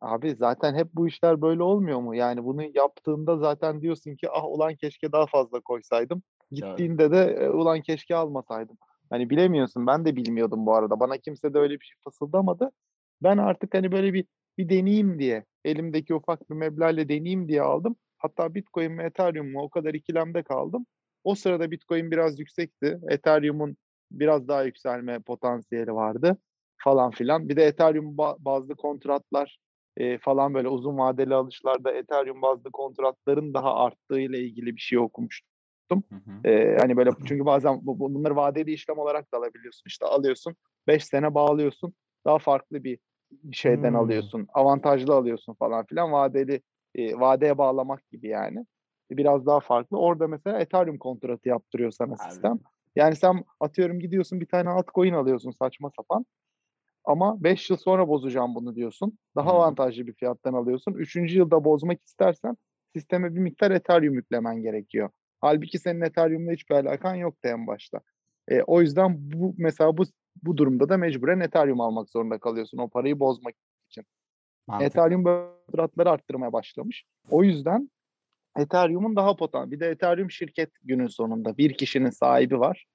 Abi zaten hep bu işler böyle olmuyor mu? Yani bunu yaptığında zaten diyorsun ki ah ulan keşke daha fazla koysaydım. Gittiğinde de "E, ulan keşke almasaydım. Hani bilemiyorsun. Ben de bilmiyordum bu arada. Bana kimse de öyle bir şey fısıldamadı. Ben artık hani böyle bir bir deneyeyim diye elimdeki ufak bir meblağla deneyeyim diye aldım. Hatta Bitcoin mi Ethereum mu o kadar ikilemde kaldım. O sırada Bitcoin biraz yüksekti. Ethereum'un biraz daha yükselme potansiyeli vardı falan filan. Bir de Ethereum ba- bazlı kontratlar e, falan böyle uzun vadeli alışlarda Ethereum bazlı kontratların daha arttığı ile ilgili bir şey okumuştum. Hı hı. Ee, hani böyle çünkü bazen bu- bu- bunları vadeli işlem olarak da alabiliyorsun. İşte alıyorsun 5 sene bağlıyorsun daha farklı bir şeyden Hmm. alıyorsun. Avantajlı alıyorsun falan filan vadeli e, vadeye bağlamak gibi yani. Biraz daha farklı. Orada mesela Ethereum kontratı yaptırıyor sana Abi. sistem. Yani sen atıyorum gidiyorsun bir tane altcoin alıyorsun saçma sapan. Ama 5 yıl sonra bozacağım bunu diyorsun. Daha Hı. avantajlı bir fiyattan alıyorsun. Üçüncü yılda bozmak istersen sisteme bir miktar Ethereum yüklemen gerekiyor. Halbuki senin Ethereum'la hiçbir alakan yoktu en başta. E, o yüzden bu mesela bu bu durumda da mecburen Ethereum almak zorunda kalıyorsun o parayı bozmak. Mantıklı. Ethereum böyle arttırmaya başlamış. O yüzden Ethereum'un daha potansiyel. Bir de Ethereum şirket günün sonunda bir kişinin sahibi var.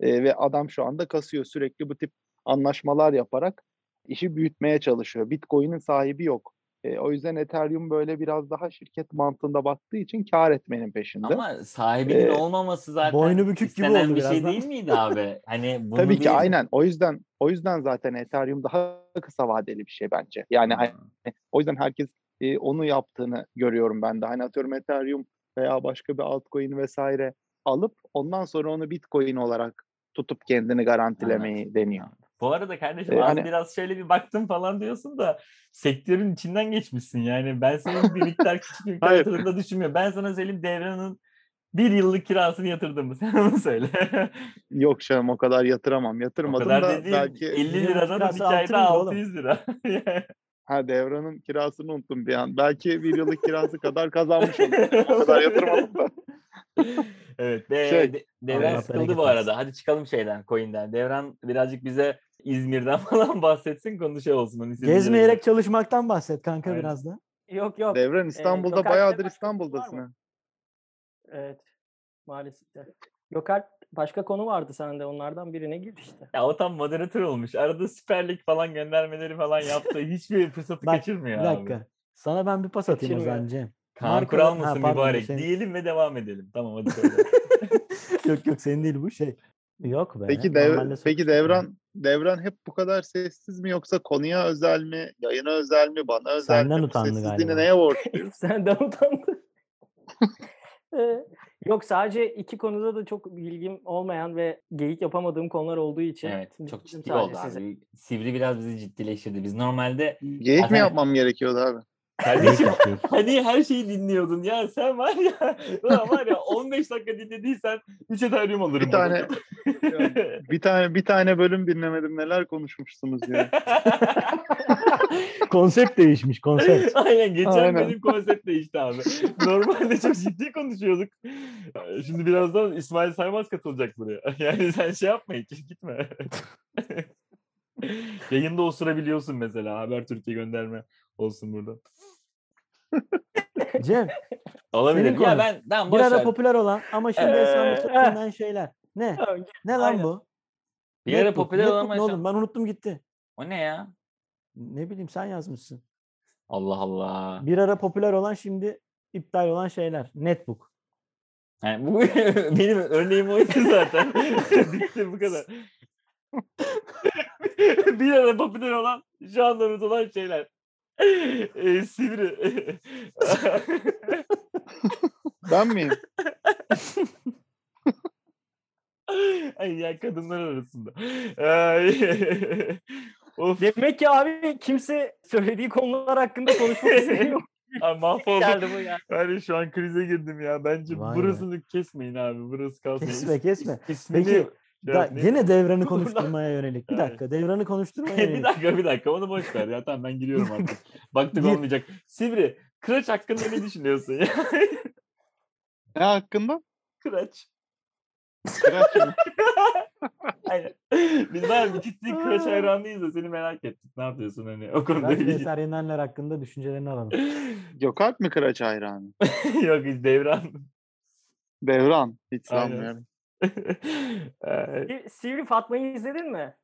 E, ve adam şu anda kasıyor sürekli bu tip anlaşmalar yaparak işi büyütmeye çalışıyor. Bitcoin'in sahibi yok. E, o yüzden Ethereum böyle biraz daha şirket mantığında baktığı için kar etmenin peşinde. Ama sahibinin Ee, olmaması zaten boynu bükük gibi oldu bir şey biraz da. değil miydi abi? Hani bunu Tabii ki bir- aynen. O yüzden o yüzden zaten Ethereum daha kısa vadeli bir şey bence. Yani hani, o yüzden herkes e, onu yaptığını görüyorum ben de. Hani atıyorum Ethereum veya başka bir altcoin vesaire alıp ondan sonra onu Bitcoin olarak tutup kendini garantilemeyi deniyor. Bu arada kardeşim Ee, az hani- biraz şöyle bir baktım falan diyorsun da sektörün içinden geçmişsin yani. Ben senin bir miktar küçük bir miktar yatırımda düşünmüyorum. Ben sana söyleyeyim Devran'ın bir yıllık kirasını yatırdım mı? Sen onu söyle. Yok canım o kadar yatıramam. o Yatırmadım kadar da dediğin belki 50 Yıllık liradan ayda 600 lira oğlum. 600 lira. ha devranın kirasını unuttum bir an. Belki bir yıllık kirası kadar kazanmış olurum. O kadar yatırmadım da. evet. De, Şey- de- Devran sıkıldı bu arada. Hadi çıkalım şeyden, coin'den. Devran birazcık bize İzmir'den falan bahsetsin. Konu şey olsun. Yere Gezmeyerek çalışmaktan bahset kanka Aynen. biraz da. Yok yok. Devran İstanbul'da Gökalp'te bayağıdır İstanbul'dasın. ha. Evet. Maalesef. de. Gökalp başka konu vardı sende. Onlardan birine gir işte. Ya o tam moderatör olmuş. Arada Süper Lig falan göndermeleri falan yaptı. Hiçbir fırsatı Bak, kaçırmıyor Bir abi. dakika. Sana ben bir pas atayım o zaman Cem. Kaan Kural mısın mübarek? şey- Diyelim ve devam edelim. Tamam hadi söyle. yok yok senin değil bu şey. Yok be. Peki dev, peki Devran Devran hep bu kadar sessiz mi yoksa konuya özel mi, yayına özel mi, bana özel Senden mi? Utandı Sessizliğini galiba. neye borçluyuz? Senden utandı. Yok sadece iki konuda da çok bilgim olmayan ve geyik yapamadığım konular olduğu için. evet çok ciddi oldu sizi. abi. Sivri biraz bizi ciddileştirdi. Biz normalde Geyik Zaten- mi yapmam gerekiyordu abi? Kardeşim hani her şeyi dinliyordun ya sen var ya ulan var ya 15 dakika dinlediysen 3 Ethereum alırım. Bir tane-. Bir tane bir tane bölüm dinlemedim neler konuşmuşsunuz ya. Konsept değişmiş konsept. Aynen geçen Aynen. benim konsept değişti abi. Normalde çok ciddi konuşuyorduk. Şimdi birazdan İsmail Saymaz katılacak buraya. Yani sen şey yapma hiç gitme. Yayında osurabiliyorsun mesela. Haber Türkiye gönderme olsun burada. Cem Olabilir. Ya ben tamam bir ara ver. popüler olan ama şimdi Ee, denilen şeyler. Ne? Ne lan Aynen. bu? Bir ara popüler olan ne oğlum ben unuttum gitti. O ne ya? Ne bileyim sen yazmışsın. Allah Allah. Bir ara popüler olan şimdi iptal olan şeyler. Netbook. Yani bu benim örneğim oydu zaten. Bitti bu kadar. bir ara popüler olan şu anda unutulan şeyler. Ee, sivri. Ben miyim? Ay ya kadınlar arasında. Ay. of Demek ki abi kimse söylediği konular hakkında konuşmak istemiyor. ay, mahvoldum. Geldi bu ya. Yani şu an krize girdim ya. Bence Vay be. burasını kesmeyin abi. Burası kalsın. Kesme, kesme. is- ismini Peki da, gene devranı konuşturmaya yönelik. Bir dakika devranı konuşturmaya bir yönelik. dakika bir dakika onu boş ver ya. Tamam ben giriyorum artık. Baktık olmayacak. Sivri, Kıraç hakkında ne düşünüyorsun ya? Ne hakkında? Kıraç. Kıraç mı? Aynen. Biz var bir ciddi Kıraç hayranlıyız da seni merak ettik. Ne yapıyorsun hani o konuda Ben bir Eser Yenenler hakkında düşüncelerini alalım. Gökalp mi Kıraç hayranı? Yok hiç devran. Devran. Hiç sanmıyorum. Sivri Fatma'yı izledin mi?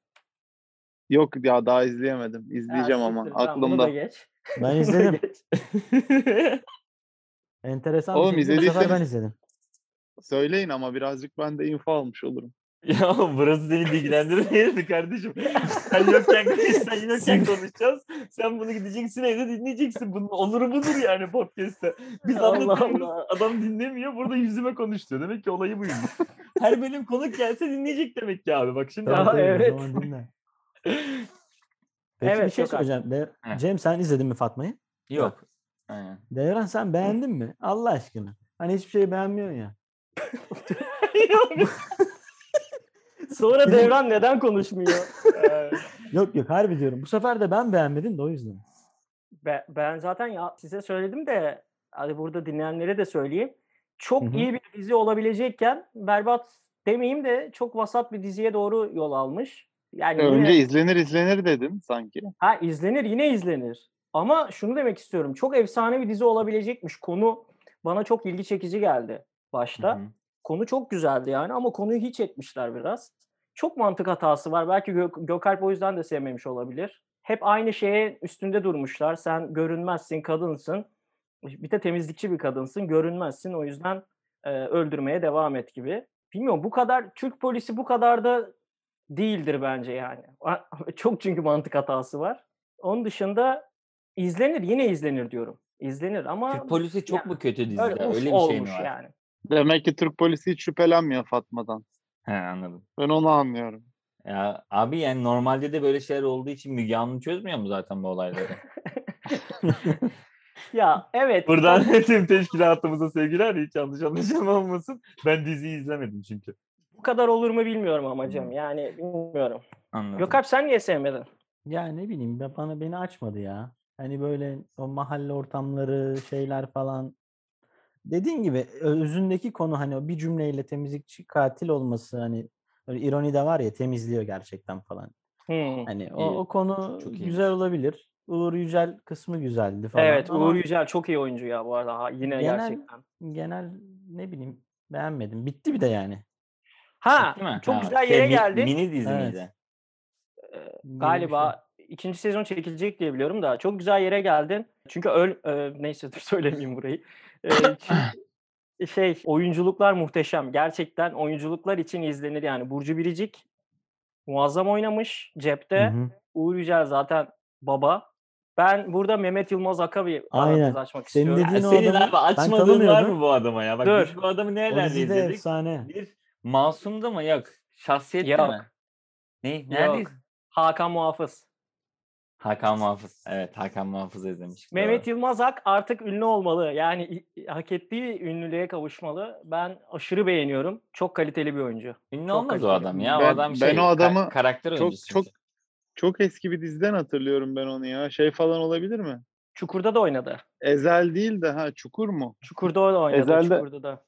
Yok ya daha izleyemedim. Ha, İzleyeceğim ama siktir, tamam, aklımda. geç. Ben izledim. Enteresan Oğlum, bir bu sefer ben izlediyseniz- izledim. Söyleyin ama birazcık ben de info almış olurum. Ya burası seni ilgilendirmeyiz mi kardeşim? Sen yokken, sen yokken konuşacağız. Sen bunu gideceksin evde dinleyeceksin. Bunun onuru budur yani podcast'te. Biz anlatıyoruz. Adam dinlemiyor. Burada yüzüme konuşuyor. Demek ki olayı buymuş. Her bölüm konuk gelse dinleyecek demek ki abi. Bak şimdi tabii, o evet. Peki bir Evet, şey çok söyleyeceğim. De-. Cem sen izledin mi Fatma'yı? Yok. Aynen. Devran sen beğendin mi? Allah aşkına. Hani hiçbir şey beğenmiyorsun ya. Sonra Devran neden konuşmuyor? Yok yok harbi diyorum. Bu sefer de ben beğenmedim de o yüzden. Be- ben zaten ya size söyledim de hadi burada dinleyenlere de söyleyeyim. Çok Hı hı. iyi bir dizi olabilecekken berbat demeyeyim de çok vasat bir diziye doğru yol almış. Yani yine- Önce izlenir izlenir dedin sanki. Ha izlenir yine izlenir. Ama şunu demek istiyorum. Çok efsane bir dizi olabilecekmiş. Konu bana çok ilgi çekici geldi başta. Hı hı. Konu çok güzeldi yani ama konuyu hiç etmişler biraz. çok mantık hatası var. Belki Gök- Gökalp o yüzden de sevmemiş olabilir. Hep aynı şeye üstünde durmuşlar. Sen görünmezsin, kadınsın. Bir de temizlikçi bir kadınsın, görünmezsin. O yüzden e, öldürmeye devam et gibi. Bilmiyorum bu kadar Türk polisi bu kadar da değildir bence yani. Çok çünkü mantık hatası var. Onun dışında izlenir, yine izlenir diyorum. İzlenir ama Türk polisi çok ya, mu kötü dizide? öyle, Öyle, bir şey mi var? yani. Demek ki Türk polisi hiç şüphelenmiyor Fatma'dan. He anladım. Ben onu anlıyorum. Ya abi yani normalde de böyle şeyler olduğu için Müge Anlı çözmüyor mu zaten bu olayları? Ya evet. Buradan tüm teşkilatımıza sevgiler hiç yanlış anlaşılma olmasın. Ben diziyi izlemedim çünkü. bu kadar olur mu bilmiyorum ama Hmm. Cem. Yani bilmiyorum. Anladım. Gökalp sen niye sevmedin? Ya ne bileyim ben- bana beni açmadı ya. Hani böyle o mahalle ortamları şeyler falan. Dediğin gibi ö- özündeki konu hani o bir cümleyle temizlikçi katil olması hani öyle ironi de var ya temizliyor gerçekten falan. Hmm. Hani o, o konu Çok iyiymiş. güzel olabilir. Uğur Yücel kısmı güzeldi falan. Evet ama Uğur Yücel çok iyi oyuncu ya bu arada. Ha, yine Genel- gerçekten. genel ne bileyim beğenmedim. Bitti bir de yani. Ha çok Ha, güzel şey, yere mi- geldi. Mini dizi Evet. miydi? Ee, bir şey. galiba ikinci sezon çekilecek diye biliyorum da çok güzel yere geldin. Çünkü öl e, neyse dur söylemeyeyim burayı. E, çünkü şey oyunculuklar muhteşem. Gerçekten oyunculuklar için izlenir yani. Burcu Biricik muazzam oynamış Hı cepte. hı. Uğur Yücel zaten baba. Ben burada Mehmet Yılmaz Aka bir parantez Aynen. açmak Senin istiyorum. dediğin o Senin adamı abi açmadığın var mı bu adama ya? Bak Dur. biz bu adamı nerelerde izledik? efsane. Bir Masum'da mı? Yok. Şahsiyette Yok. mi? Ne? Neredeyiz? Hakan Muhafız. Hakan Muhafız. Evet Hakan Muhafız izlemiş. Mehmet Yılmaz Ak artık ünlü olmalı. Yani hak ettiği ünlülüğe kavuşmalı. Ben aşırı beğeniyorum. Çok kaliteli bir oyuncu. Ünlü Çok olmaz o adam ya. o Ben- adam ben şey o ka- adamı karakter Çok oyuncusu. çok çok eski bir diziden hatırlıyorum ben onu ya. Şey falan olabilir mi? Çukur'da da oynadı. Ezel değil de ha Çukur mu? Çukur'da da oynadı. Ezel'de- Çukur'da da.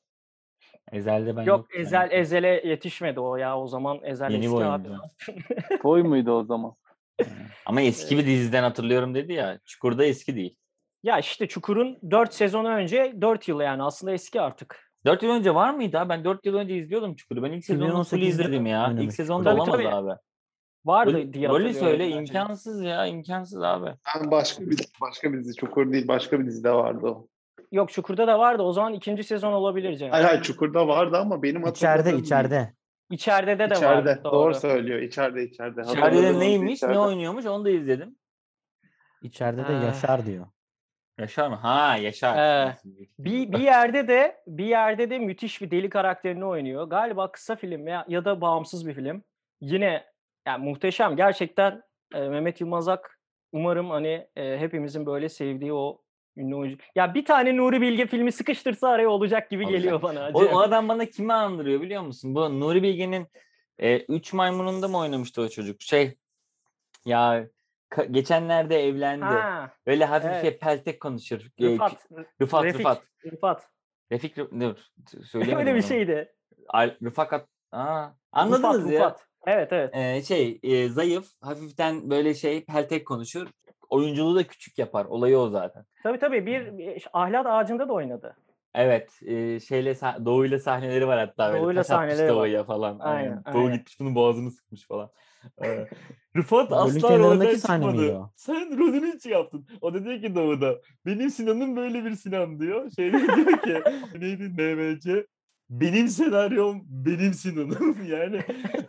Ezel'de ben Yok yoktum Ezel yani. Ezel'e yetişmedi o ya. O zaman Ezel Yeni eski abi. Toy muydu o zaman? Ama eski bir diziden hatırlıyorum dedi ya. Çukur'da eski değil. Ya işte Çukur'un 4 sezon önce 4 yıl yani aslında eski artık. 4 yıl önce var mıydı? ha? Ben 4 yıl önce izliyordum Çukur'u. Ben ilk sezonunu full 2018'de izledim ya. İlk oynamış sezonda Çukur'da. olamaz Tabii, abi. Vardı Rolü, diye hatırlıyorum söyle bence. imkansız ya. imkansız abi. Ben başka bir başka bir dizi Çukur değil başka bir dizide vardı o. Yok Çukur'da da vardı. O zaman ikinci sezon olabilir Cem. Hayır hayır Çukur'da vardı ama benim İçeride hatırladığım değil. içeride. İçeride de İçeride. vardı. Doğru. Doğru. söylüyor. İçeride içeride. İçeride de neymiş? içeride. Ne oynuyormuş? Onu da izledim. İçeride de Ah. Yaşar diyor. Yaşar mı? Ha Yaşar. Ee, Bir, bir yerde de bir yerde de müthiş bir deli karakterini oynuyor. Galiba kısa film ya, ya da bağımsız bir film. Yine yani muhteşem. Gerçekten e, Mehmet Yılmaz Ak umarım hani e, hepimizin böyle sevdiği o ünlü oyuncu. Ya bir tane Nuri Bilge filmi sıkıştırsa araya olacak gibi Olacak. geliyor bana. O, o adam bana kimi andırıyor biliyor musun? Bu Nuri Bilge'nin e, Üç Maymununda mı oynamıştı o çocuk? Şey ya ka- geçenlerde evlendi. Ha, Öyle hafif evet. şey peltek konuşur. E, Rıfat. Rıfat, Refik, Rıfat. Rıfat. Refik dur söyleyemedim Öyle bir onu. şeydi. Al- Rıfakat. Aa, anladınız Rıfat, ya. Rıfat. Evet evet. Ee, şey e, zayıf hafiften böyle şey peltek konuşur. Oyunculuğu da küçük yapar. Olayı o zaten. Tabii tabii bir, ahlat ağacında da oynadı. Evet, e, şeyle Doğu'yla sahneleri var hatta böyle. Doğu'yla sahneleri var. Doğu'ya falan. Aynen, Doğu aynen. gitmiş bunun boğazını sıkmış falan. Rıfat asla rolden çıkmadı. o? Sen rolünü hiç yaptın. O da diyor ki Doğu'da. Benim Sinan'ım böyle bir Sinan diyor. Şey diyor ki neydi NMC? Benim senaryom benim Sinan'ım. yani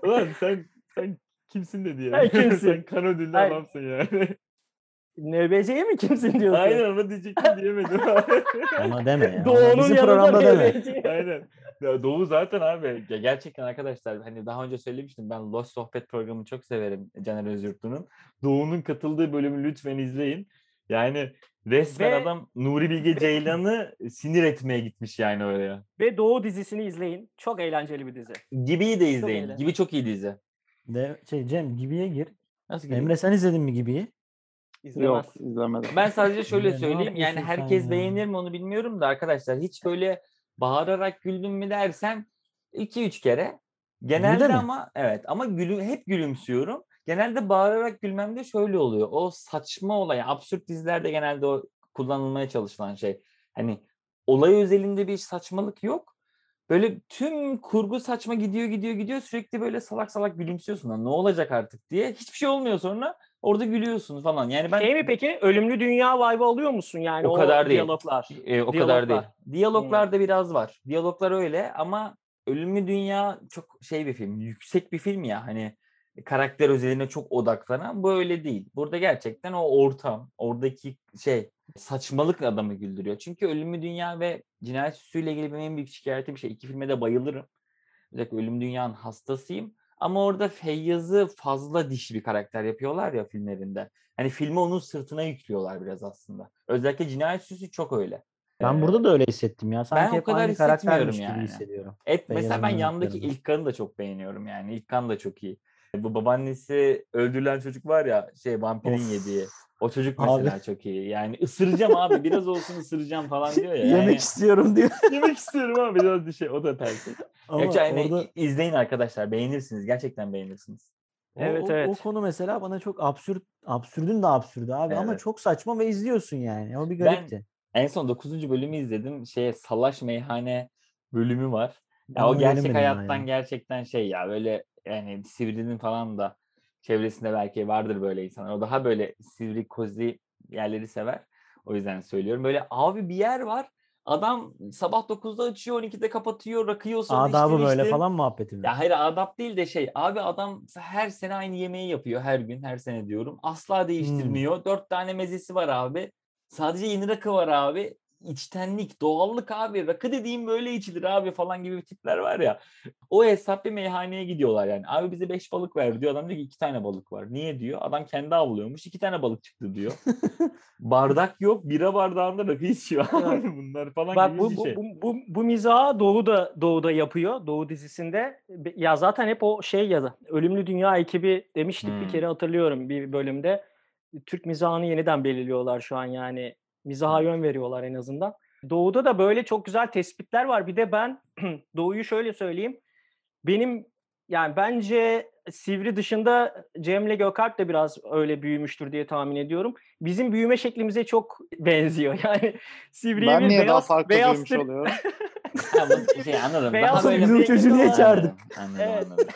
ulan sen sen kimsin dedi yani. Sen kimsin? sen kan ödüllü adamsın yani. NBC'ye mi kimsin diyorsun? Aynen onu diyecektim diyemedim. Ama deme ya. Ona Doğu'nun bizim yanında programda deme. NBC. Aynen. Ya Doğu zaten abi. Ya gerçekten arkadaşlar hani daha önce söylemiştim ben Lost Sohbet programını çok severim Caner Özyurtlu'nun. Doğu'nun katıldığı bölümü lütfen izleyin. Yani resmen Ve- adam Nuri Bilge Ceylan'ı sinir etmeye gitmiş yani oraya. Ve Doğu dizisini izleyin. Çok eğlenceli bir dizi. Gibi'yi de izleyin. eğlenceli. Gibi çok iyi dizi. De, şey Cem Gibi'ye gir. Nasıl Gibi? Emre sen izledin mi Gibi'yi? İzlemez. Yok izlemedim. Ben sadece şöyle söyleyeyim. Yani herkes beğenir mi onu bilmiyorum da arkadaşlar hiç böyle bağırarak güldüm mü dersen 2-3 kere. Genelde mi? ama evet ama gülü, hep gülümsüyorum. Genelde bağırarak gülmemde şöyle oluyor. O saçma olay, absürt dizilerde genelde o kullanılmaya çalışılan şey. Hani olay özelinde bir saçmalık yok. Böyle tüm kurgu saçma gidiyor gidiyor gidiyor sürekli böyle salak salak gülümsüyorsun lan ne olacak artık diye. Hiçbir şey olmuyor sonra orada gülüyorsun falan. Yani ben Şey mi peki? Ölümlü Dünya vibe'ı alıyor musun yani O o, kadar değil. diyaloglar? e, o kadar değil. Diyaloglar. Diyaloglarda biraz var. Diyaloglar öyle ama Ölümlü Dünya çok şey bir film. Yüksek bir film ya hani karakter özeline çok odaklanan bu öyle değil. Burada gerçekten o ortam, oradaki şey saçmalık adamı güldürüyor. Çünkü Ölümlü Dünya ve Cinayet Süsü'yle ilgili benim en büyük şikayetim şey. İki filme de bayılırım. Özellikle Ölüm Dünya'nın hastasıyım. Ama orada Feyyaz'ı fazla dişi bir karakter yapıyorlar ya filmlerinde. Hani filmi onun sırtına yüklüyorlar biraz aslında. Özellikle Cinayet Süsü çok öyle. Ben Ee, burada da öyle hissettim ya. Sanki o hep kadar hissetmiyorum karaktermiş gibi yani. hissediyorum. Et mesela ben yandaki. İlkan'ı da çok beğeniyorum yani. İlkan da çok iyi. Bu babaannesi öldürülen çocuk var ya şey vampirin Of. yediği. O çocuk Abi. mesela çok iyi. Yani ısıracağım abi biraz olsun ısıracağım falan diyor ya. Yemek Yani, istiyorum diyor. yemek istiyorum abi biraz bir şey. O da tersi. Ama yani orada izleyin arkadaşlar beğenirsiniz. Gerçekten beğenirsiniz. o, Evet, o- evet. o konu mesela bana çok absürt, absürdün de absürdü abi ama Evet. çok saçma ve izliyorsun yani. O bir Ben- garipti. En son 9. bölümü izledim. Şeye Salaş Meyhane bölümü var. Ya Ama o gerçek ben hayattan ya. gerçekten şey ya böyle yani Sivri'nin falan da çevresinde belki vardır böyle insanlar. O daha böyle sivri kozi yerleri sever. O yüzden söylüyorum. Böyle abi bir yer var. Adam sabah 9'da açıyor, 12'de kapatıyor, rakıyor sonra Adabı böyle içtin. falan muhabbeti mi? Ya hayır adap değil de şey abi adam her sene aynı yemeği yapıyor her gün her sene diyorum. Asla değiştirmiyor. Dört tane mezesi var abi. Sadece yeni rakı var abi. İçtenlik, doğallık abi. Rakı dediğim böyle içilir abi falan gibi tipler var ya. O hesap bir meyhaneye gidiyorlar yani. Abi bize beş balık ver diyor. Adam diyor ki iki tane balık var. Niye diyor? Adam kendi avlıyormuş. iki tane balık çıktı diyor. Bardak yok. Bira bardağında rakı içiyor abi bunlar falan Bak gibi bu bir bu, şey. bu, bu, bu mizahı Doğu'da Doğu'da yapıyor. Doğu dizisinde. Ya zaten hep o şey ya da Ölümlü Dünya ekibi demiştik bir Hmm. kere hatırlıyorum bir bölümde. Türk mizahını yeniden belirliyorlar şu an yani. Mizaha yön veriyorlar en azından. Doğu'da da böyle çok güzel tespitler var. Bir de ben Doğu'yu şöyle söyleyeyim. Benim yani bence Sivri dışında Cem'le Gökalp de biraz öyle büyümüştür diye tahmin ediyorum. Bizim büyüme şeklimize çok benziyor. Yani Sivri'ye Ben bir niye daha beyaz, farklı beyaz büyümüş tır- oluyorum? Şey anladım. Beyaz Daha böyle bizim bir- çocuğu niye Anladım, çağırdık? Anladım, Evet. anladım.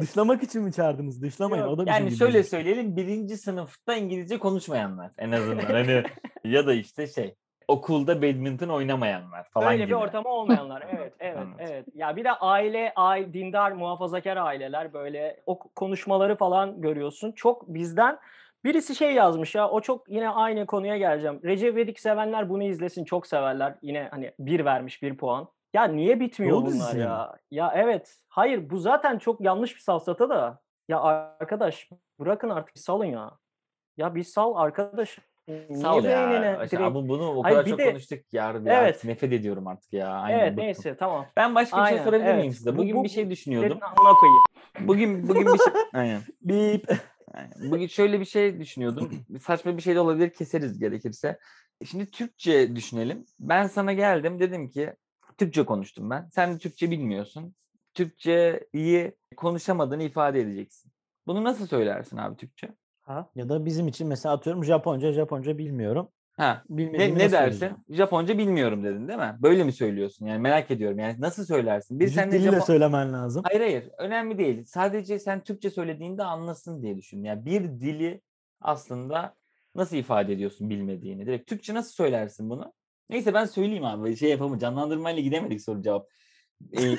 Dışlamak için mi çağırdınız? Dışlamayın. Yok, O da bizim Yani gibi. şöyle söyleyelim birinci sınıfta İngilizce konuşmayanlar en azından hani ya da işte şey okulda badminton oynamayanlar falan Öyle gibi. bir ortama olmayanlar. Evet, evet, Anladım. evet. Ya bir de aile, aile, dindar, muhafazakar aileler böyle o konuşmaları falan görüyorsun. Çok bizden birisi şey yazmış ya. O çok yine aynı konuya geleceğim. Recep İvedik sevenler bunu izlesin çok severler. Yine hani bir vermiş bir puan. Ya niye bitmiyor Doğu bunlar mi? ya? Ya evet. Hayır bu zaten çok yanlış bir safsata da. Ya arkadaş bırakın artık salın ya. Ya bir sal arkadaş. Niye Sağ ol ya. direkt- Abi bunu o Hayır, kadar bir çok de- konuştuk ya. ya Evet. Nefret ediyorum artık ya. Aynen, Evet bıktım. neyse tamam. Ben başka bir şey Aynen, sorabilir evet. miyim size? Bu- Bugün bu- bir şey düşünüyordum. Koyayım. Bugün bugün bir şey aynen. Bip. Aynen. Bugün şöyle bir şey düşünüyordum. Saçma bir şey de olabilir keseriz gerekirse. Şimdi Türkçe düşünelim. Ben sana geldim dedim ki Türkçe konuştum ben. Sen de Türkçe bilmiyorsun. Türkçeyi konuşamadığını ifade edeceksin. Bunu nasıl söylersin abi Türkçe? Ha? Ya da bizim için mesela atıyorum Japonca, Japonca bilmiyorum. Ha, Bilmediğimi ne, ne dersin? söyleyeceğim? Japonca bilmiyorum dedin değil mi? Böyle mi söylüyorsun? Yani merak ediyorum. Yani nasıl söylersin? Bir sen diliyle Japon- söylemen lazım. Hayır hayır önemli değil. Sadece sen Türkçe söylediğinde anlasın diye düşün. Yani bir dili aslında nasıl ifade ediyorsun bilmediğini. Direkt Türkçe nasıl söylersin bunu? Neyse ben söyleyeyim abi. Şey yapalım canlandırmayla gidemedik soru cevap. Ee,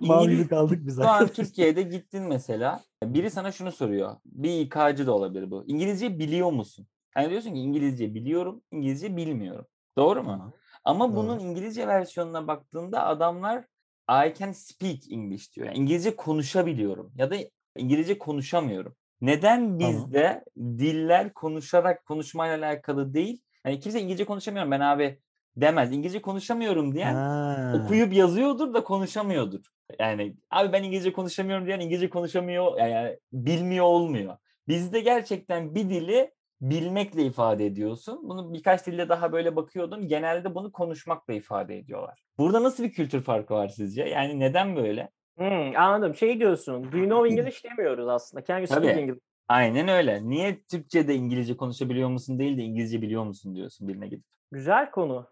gibi kaldık biz şu an. Türkiye'de gittin mesela. Biri sana şunu soruyor. Bir İK'cı da olabilir bu. İngilizce biliyor musun? Yani diyorsun ki İngilizce biliyorum, İngilizce bilmiyorum. Doğru mu? Ama bunun Doğru. İngilizce versiyonuna baktığında adamlar I can speak English diyor. Yani İngilizce konuşabiliyorum ya da İngilizce konuşamıyorum. Neden bizde diller konuşarak konuşmayla alakalı değil? Yani kimse İngilizce konuşamıyorum ben abi demez. İngilizce konuşamıyorum diyen Ha. okuyup yazıyordur da konuşamıyordur. Yani abi ben İngilizce konuşamıyorum diyen İngilizce konuşamıyor yani bilmiyor olmuyor. Bizde gerçekten bir dili bilmekle ifade ediyorsun. Bunu birkaç dilde daha böyle bakıyordum. Genelde bunu konuşmakla ifade ediyorlar. Burada nasıl bir kültür farkı var sizce? Yani neden böyle? Hmm, anladım. Şey diyorsun. Do you know English demiyoruz aslında. Can you speak Tabii. English? Aynen öyle. Niye Türkçe'de İngilizce konuşabiliyor musun değil de İngilizce biliyor musun diyorsun birine gidip. Güzel konu.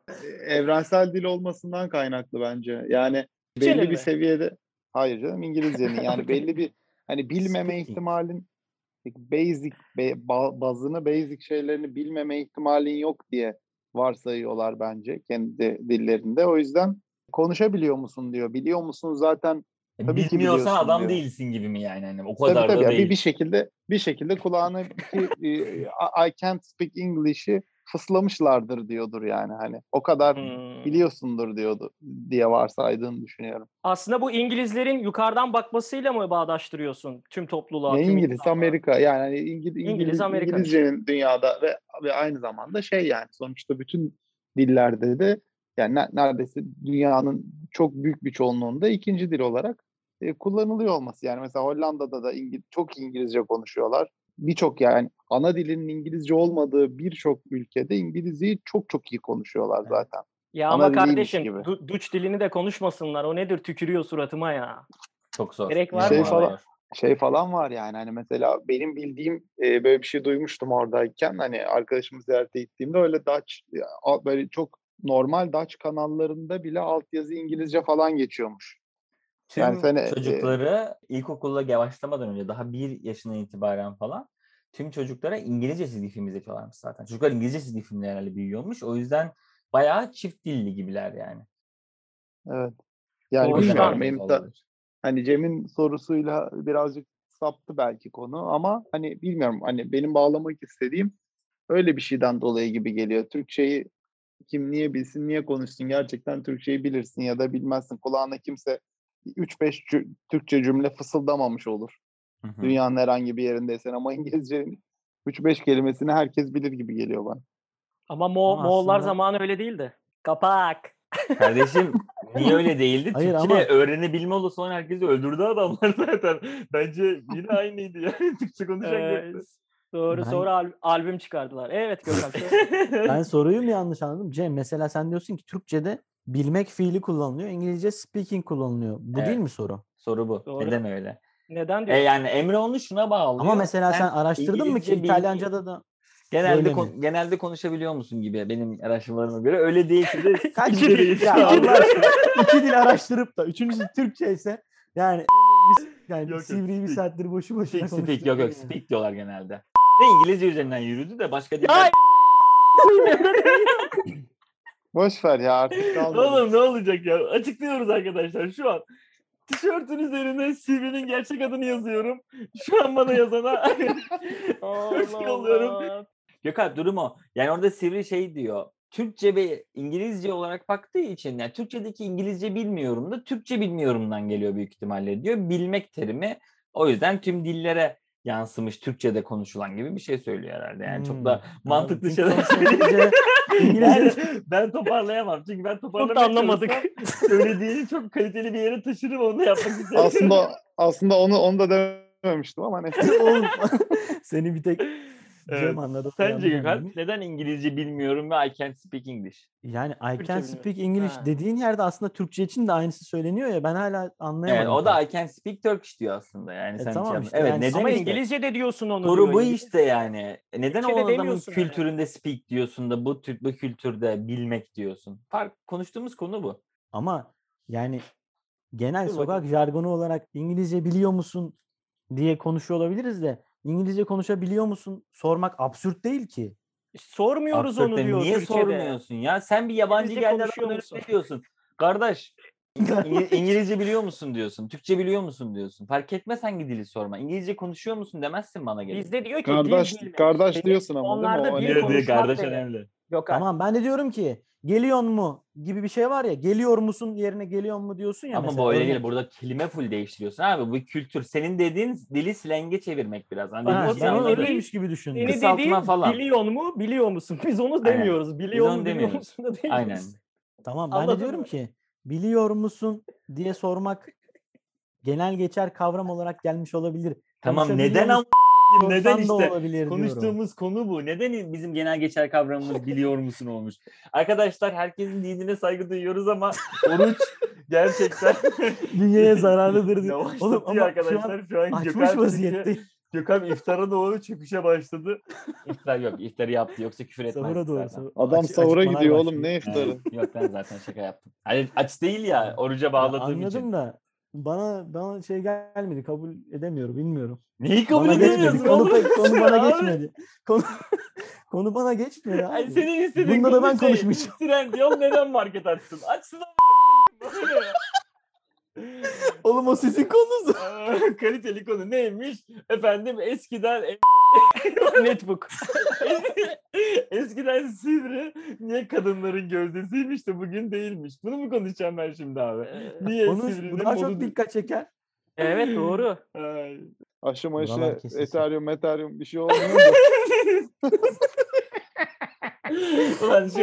Evrensel dil olmasından kaynaklı bence. Yani belli bir mi? seviyede hayır canım İngilizcenin yani belli bir hani bilmeme ihtimalin basic bazını basic şeylerini bilmeme ihtimalin yok diye varsayıyorlar bence kendi dillerinde. O yüzden konuşabiliyor musun diyor. Biliyor musun zaten Tabii ki Bilmiyorsan biliyorsun adam diyor. değilsin gibi mi yani? Hani o tabii kadar tabii da ya, değil. bir, bir şekilde bir şekilde kulağına ki, e, I can't speak English'i fıslamışlardır diyordur yani hani o kadar Hmm. biliyorsundur diyordu diye varsaydığını düşünüyorum. Aslında bu İngilizlerin yukarıdan bakmasıyla mı bağdaştırıyorsun tüm topluluğa? Ne tüm İngiliz, insanlığa? Amerika yani hani İngiliz, İngiliz, Amerika. İngilizcenin dünyada ve, ve aynı zamanda şey yani sonuçta bütün dillerde de yani ne- neredeyse dünyanın çok büyük bir çoğunluğunda ikinci dil olarak e, kullanılıyor olması. Yani mesela Hollanda'da da İngiliz, çok İngilizce konuşuyorlar. Birçok yani ana dilinin İngilizce olmadığı birçok ülkede İngilizceyi çok çok iyi konuşuyorlar zaten. Ya Ana ama kardeşim gibi. du- Duç dilini de konuşmasınlar. O nedir? Tükürüyor suratıma ya. Çok zor. Gerek var Şey mı? falan- şey falan var yani hani mesela benim bildiğim e, böyle bir şey duymuştum oradayken hani arkadaşımı ziyarete gittiğimde öyle Dutch böyle çok normal Dutch kanallarında bile altyazı İngilizce falan geçiyormuş. Tüm Yani sen, e, çocukları ilkokulda başlamadan önce daha bir yaşından itibaren falan tüm çocuklara İngilizce çizgi film izletiyorlarmış zaten. Çocuklar İngilizce çizgi filmlerle büyüyormuş. O yüzden bayağı çift dilli gibiler yani. Evet. Yani Doğuştan bilmiyorum benim olabilir. hani Cem'in sorusuyla birazcık saptı belki konu ama hani bilmiyorum hani benim bağlamak istediğim öyle bir şeyden dolayı gibi geliyor. Türkçeyi kim niye bilsin, niye konuşsun? Gerçekten Türkçeyi bilirsin ya da bilmezsin. Kulağına kimse 3-5 cü- Türkçe cümle fısıldamamış olur. Hı hı. Dünyanın herhangi bir yerindeysen ama İngilizcenin 3-5 kelimesini herkes bilir gibi geliyor bana. Ama Mo Ama Moğollar aslında- zamanı öyle değildi. Kapak. Kardeşim niye öyle değildi? Hayır Türkçe ama- öğrenebilme oldu sonra herkesi öldürdü adamlar zaten. Bence yine aynıydı yani. Türkçe konuşan yoktu. doğru. Ben- Sonra al- albüm çıkardılar. Evet Gökhan. Ben soruyu mu yanlış anladım? Cem mesela sen diyorsun ki Türkçe'de bilmek fiili kullanılıyor. İngilizce speaking kullanılıyor. Bu değil Evet. mi soru? Soru bu. Doğru. Neden öyle? Neden E diyor? yani Emre onu şuna bağlıyor. Ama mesela sen, araştırdın mı ki İngilizce bilgi- İtalyanca'da da genelde kon- mi? genelde konuşabiliyor musun gibi benim araştırmalarıma göre öyle değilse de kaç dil değil. ya Allah aşkına iki dil araştırıp da üçüncüsü Türkçe ise yani biz- yani Yok, yok, sivriyi bir speak. saattir boşu boşuna Speak, speak. Yok yok speak diyorlar genelde. Ne İngilizce üzerinden yürüdü de başka diller. Boş ver ya artık kalmadı. Oğlum ne olacak ya? Açıklıyoruz arkadaşlar şu an. Tişörtün üzerine CV'nin gerçek adını yazıyorum. Şu an bana yazana hoş yolluyorum. Gökhan durum o. Yani orada Sivri şey diyor. Türkçe ve İngilizce olarak baktığı için yani Türkçedeki İngilizce bilmiyorum da Türkçe bilmiyorumdan geliyor büyük ihtimalle diyor. Bilmek terimi o yüzden tüm dillere yansımış Türkçe'de konuşulan gibi bir şey söylüyor herhalde. Yani çok da Hmm, mantıklı şeyler söyleyince İngilizce ben, ben toparlayamam. Çünkü ben Çok da toparlamaya anlamadık. söylediğini çok kaliteli bir yere taşırım onu yapmak istedim. aslında aslında onu onu da dememiştim ama neyse. Oğlum, seni bir tek Evet. anladı. Sence Gökhan neden İngilizce bilmiyorum ve I can't speak English? Yani I Türkçe can bilmiyorum. speak English Ha. dediğin yerde aslında Türkçe için de aynısı söyleniyor ya ben hala anlayamadım. Evet, o da. I can speak Turkish diyor aslında yani E, sen tamam hiç işte, Evet yani neden Ama işte? İngilizce de diyorsun onu. Soru bu işte yani. E, Neden o adamın demiyorsun yani. kültüründe speak diyorsun da bu tür bu kültürde bilmek diyorsun. Fark konuştuğumuz konu bu. Ama yani genel Dur sokak bakayım. jargonu olarak İngilizce biliyor musun diye konuşuyor olabiliriz de İngilizce konuşabiliyor musun sormak absürt değil ki. Sormuyoruz Absürt onu de diyor Niye Türkçe'de. sormuyorsun ya? Sen bir yabancı geldi musun? önüne diyorsun. Kardeş İngi- İngilizce biliyor musun diyorsun. Türkçe biliyor musun diyorsun. Fark etmez hangi dili sorma. İngilizce konuşuyor musun demezsin bana gelip. Bizde diyor ki Kardeş dil bilmek. kardeş diyorsun ama değil mi? onlarda O dil konuşmak kardeş dedi. Önemli. Gökhan. Tamam ben de diyorum ki geliyor mu gibi bir şey var ya geliyor musun yerine geliyor mu diyorsun ya Ama mesela. bu öyle değil. Burada kelime full değiştiriyorsun abi. Bu kültür. Senin dediğin dili slenge çevirmek biraz. Hani Ha, onu anladın. öyleymiş gibi düşündüm. Seni Kısaltma dediğin falan. biliyor mu biliyor musun? Biz onu demiyoruz. Biliyor onu mu biliyor demiyoruz. musun da demiyoruz. Aynen. Tamam ben de Anladın diyorum mı? ki biliyor musun diye sormak genel geçer kavram olarak gelmiş olabilir. Tamam neden ama neden işte olabilir diyorum. konuştuğumuz konu bu. Neden bizim genel geçer kavramımız biliyor musun olmuş? Arkadaşlar herkesin dinine saygı duyuyoruz ama oruç gerçekten Dünyaya zararlıdır Oğlum ama şu an arkadaşlar şu an açmış vaziyette. Gökhan iftara doğru çöküşe başladı. İftar yok. iftarı yaptı. Yoksa küfür etmez Sahura doğru. zaten. sahur- Adam Açık- sahura gidiyor oğlum başlıyor. ne iftarı. Evet. Yok ben zaten şaka yaptım. Hani aç değil ya. Ya, Oruca Ya bağladığım anladım için. da bana bana şey gelmedi. Kabul edemiyorum. Bilmiyorum. Neyi kabul bana geçmedi. edemiyorsun Konu, oğlum? konu bana Abi, geçmedi. Konu, konu bana geçmedi abi. Ay senin istediğin Bunda da ben konu şey, konuşmayacağım. Trend yol neden market açsın? Açsın ama. Oğlum o sizin konunuz. Kaliteli konu neymiş? Efendim eskiden Netbook. eskiden sivri niye kadınların gözdesiymiş de bugün değilmiş. Bunu mu konuşacağım ben şimdi abi? Niye Konuş. sivrinin Bu daha çok modu- dikkat çeker. Evet doğru. Ay. Aşı maşı. Ethereum, Ethereum bir şey olmuyor da. Ulan şu,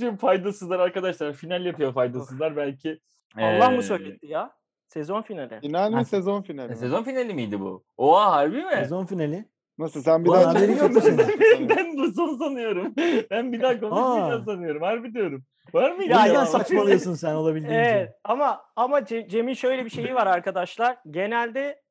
şu faydasızlar arkadaşlar final yapıyor faydasızlar belki. Allah Ee, mı söyletti ya? Sezon finali. Final Ha, mi sezon finali mi? Sezon finali miydi bu? Oha harbi mi? Sezon finali. Nasıl sen bir Ulan daha haberin yok çekeceksin? ben bu son sanıyorum. Ben bir daha konuşmayacağım sanıyorum. Harbi diyorum. Var mıydı? Ya ya? saçmalıyorsun sen olabildiğince. Evet ama ama Ce- Cem'in şöyle bir şeyi var arkadaşlar. Genelde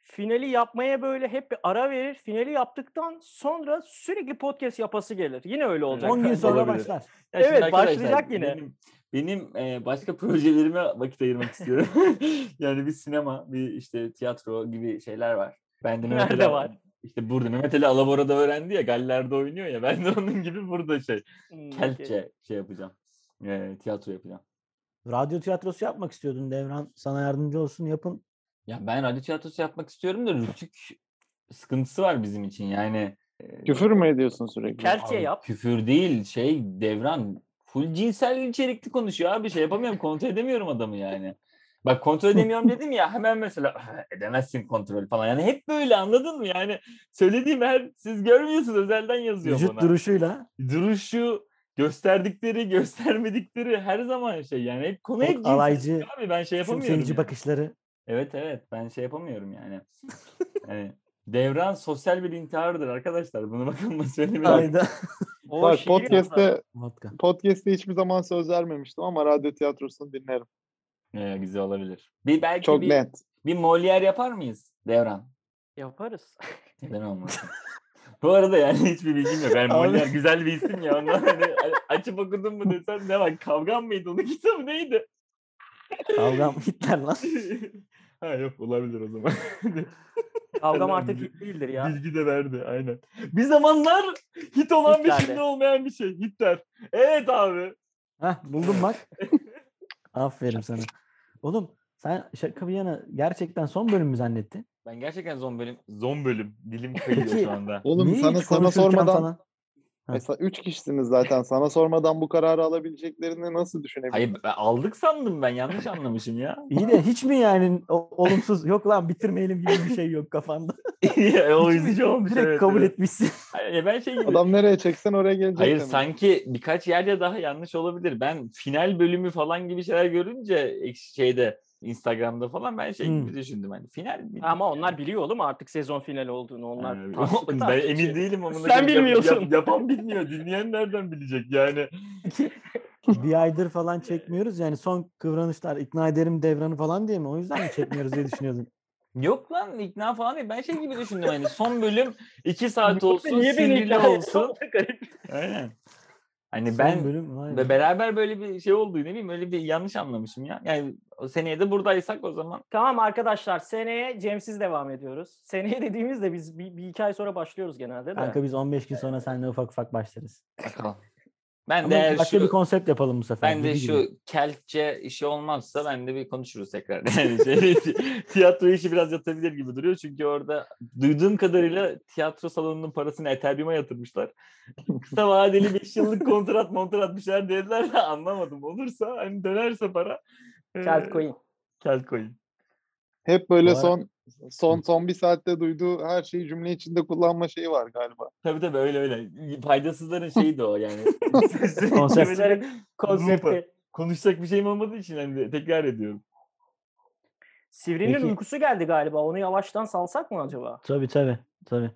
finali yapmaya böyle hep bir ara verir. Finali yaptıktan sonra sürekli podcast yapası gelir. Yine öyle olacak. 10 gün sonra Olabilir. başlar. Ya Evet, başlayacak yine. Benim, benim e, başka projelerime vakit ayırmak istiyorum. yani bir sinema, bir işte tiyatro gibi şeyler var. Ben de Mehmet Nerede Ali- var? İşte burada Mehmet Ali Alabora'da öğrendi ya Galler'de oynuyor ya. Ben de onun gibi burada şey Hmm. Keltçe şey yapacağım. E, tiyatro yapacağım. Radyo tiyatrosu yapmak istiyordun Devran. Sana yardımcı olsun yapın. Ya ben radyo tiyatrosu yapmak istiyorum da rütük sıkıntısı var bizim için yani. Küfür mü ediyorsun sürekli? Keltçe Abi, yap. Küfür değil şey devran full cinsel içerikli konuşuyor abi şey yapamıyorum kontrol edemiyorum adamı yani. Bak kontrol edemiyorum dedim ya hemen mesela edemezsin kontrol falan yani hep böyle anladın mı yani söylediğim her siz görmüyorsunuz özelden yazıyor Vücut bana. duruşuyla. Duruşu gösterdikleri göstermedikleri her zaman şey yani hep konu hep alaycı, abi ben şey yapamıyorum. Yani. bakışları. Evet evet ben şey yapamıyorum yani. yani devran sosyal bir intihardır arkadaşlar bunu bakın söylemeyin. Ayda. O Bak podcast'te, podcast'te hiçbir zaman söz vermemiştim ama radyo tiyatrosunu dinlerim. Ee, güzel olabilir. Bir belki Çok bir, net. bir Molière yapar mıyız Devran? Yaparız. Neden olmasın? Bu arada yani hiçbir bilgim yok. Yani Abi. Molière güzel bir isim ya. Ondan hani açıp okudun mu desen ne var? Kavgam mıydı? Onun kitabı neydi? Kavgam Hitler lan. ha yok olabilir o zaman. Kavgam artık bilgi- hit değildir ya. Bilgi de verdi aynen. Bir zamanlar hit olan bir Hitler'de. şimdi olmayan bir şey. Hitler. Evet abi. Heh buldum bak. Aferin sana. Oğlum sen şaka bir yana gerçekten son bölüm mü zannettin? Ben gerçekten zon bölüm, zon bölüm. Dilim kayıyor şu anda. Oğlum Niye sana hiç sana konuşurken sormadan falan? Mesela üç kişisiniz zaten. Sana sormadan bu kararı alabileceklerini nasıl düşünebilirim? Hayır ben aldık sandım ben yanlış anlamışım ya. İyi de hiç mi yani o- olumsuz yok lan bitirmeyelim gibi bir şey yok kafanda. o üzücü olmuş Direkt evet, kabul evet. etmişsin. Hayır, ben şey gibi. Adam nereye çeksen oraya gelecek. Hayır demek. sanki birkaç yerde daha yanlış olabilir. Ben final bölümü falan gibi şeyler görünce şeyde Instagram'da falan ben şey gibi Hmm. düşündüm hani final mi? Ama onlar biliyor oğlum artık sezon finali olduğunu. Onlar Ha, takipçi, ben takipçi. emin değilim ama Sen bilmiyorsun. yapan bilmiyor. Dinleyen nereden bilecek yani? bir aydır falan çekmiyoruz yani son kıvranışlar ikna ederim devranı falan diye mi? O yüzden mi çekmiyoruz diye düşünüyordum. Yok lan ikna falan değil. Ben şey gibi düşündüm hani son bölüm 2 saat olsun, sinirli olsun. Aynen. Hani Son ben bölüm be. beraber böyle bir şey oldu ne bileyim öyle bir yanlış anlamışım ya. Yani o seneye de buradaysak o zaman Tamam arkadaşlar seneye Cem'siz devam ediyoruz. Seneye dediğimizde biz bir, bir iki ay sonra başlıyoruz genelde de. Kanka biz 15 gün sonra seninle ufak ufak başlarız. bakalım. Ben Ama de başka şu bir konsept yapalım bu sefer. ben de şu gibi. keltçe işi olmazsa ben de bir konuşuruz tekrar. Yani şey, tiyatro işi biraz yatabilir gibi duruyor. Çünkü orada duyduğum kadarıyla tiyatro salonunun parasını Ethereum'a yatırmışlar. Kısa vadeli 5 yıllık kontrat montrat bir şeyler dediler de anlamadım. Olursa hani dönerse para. Kelt eee, coin. Kelt coin. Hep böyle ara- son son son bir saatte duyduğu her şeyi cümle içinde kullanma şeyi var galiba. Tabii tabii öyle öyle. Faydasızların şeyi de o yani. Konsept. Kelimeleri Konsepti. Konuşacak bir şeyim olmadığı için hani tekrar ediyorum. Sivri'nin Peki. uykusu geldi galiba. Onu yavaştan salsak mı acaba? Tabii tabii. tabii.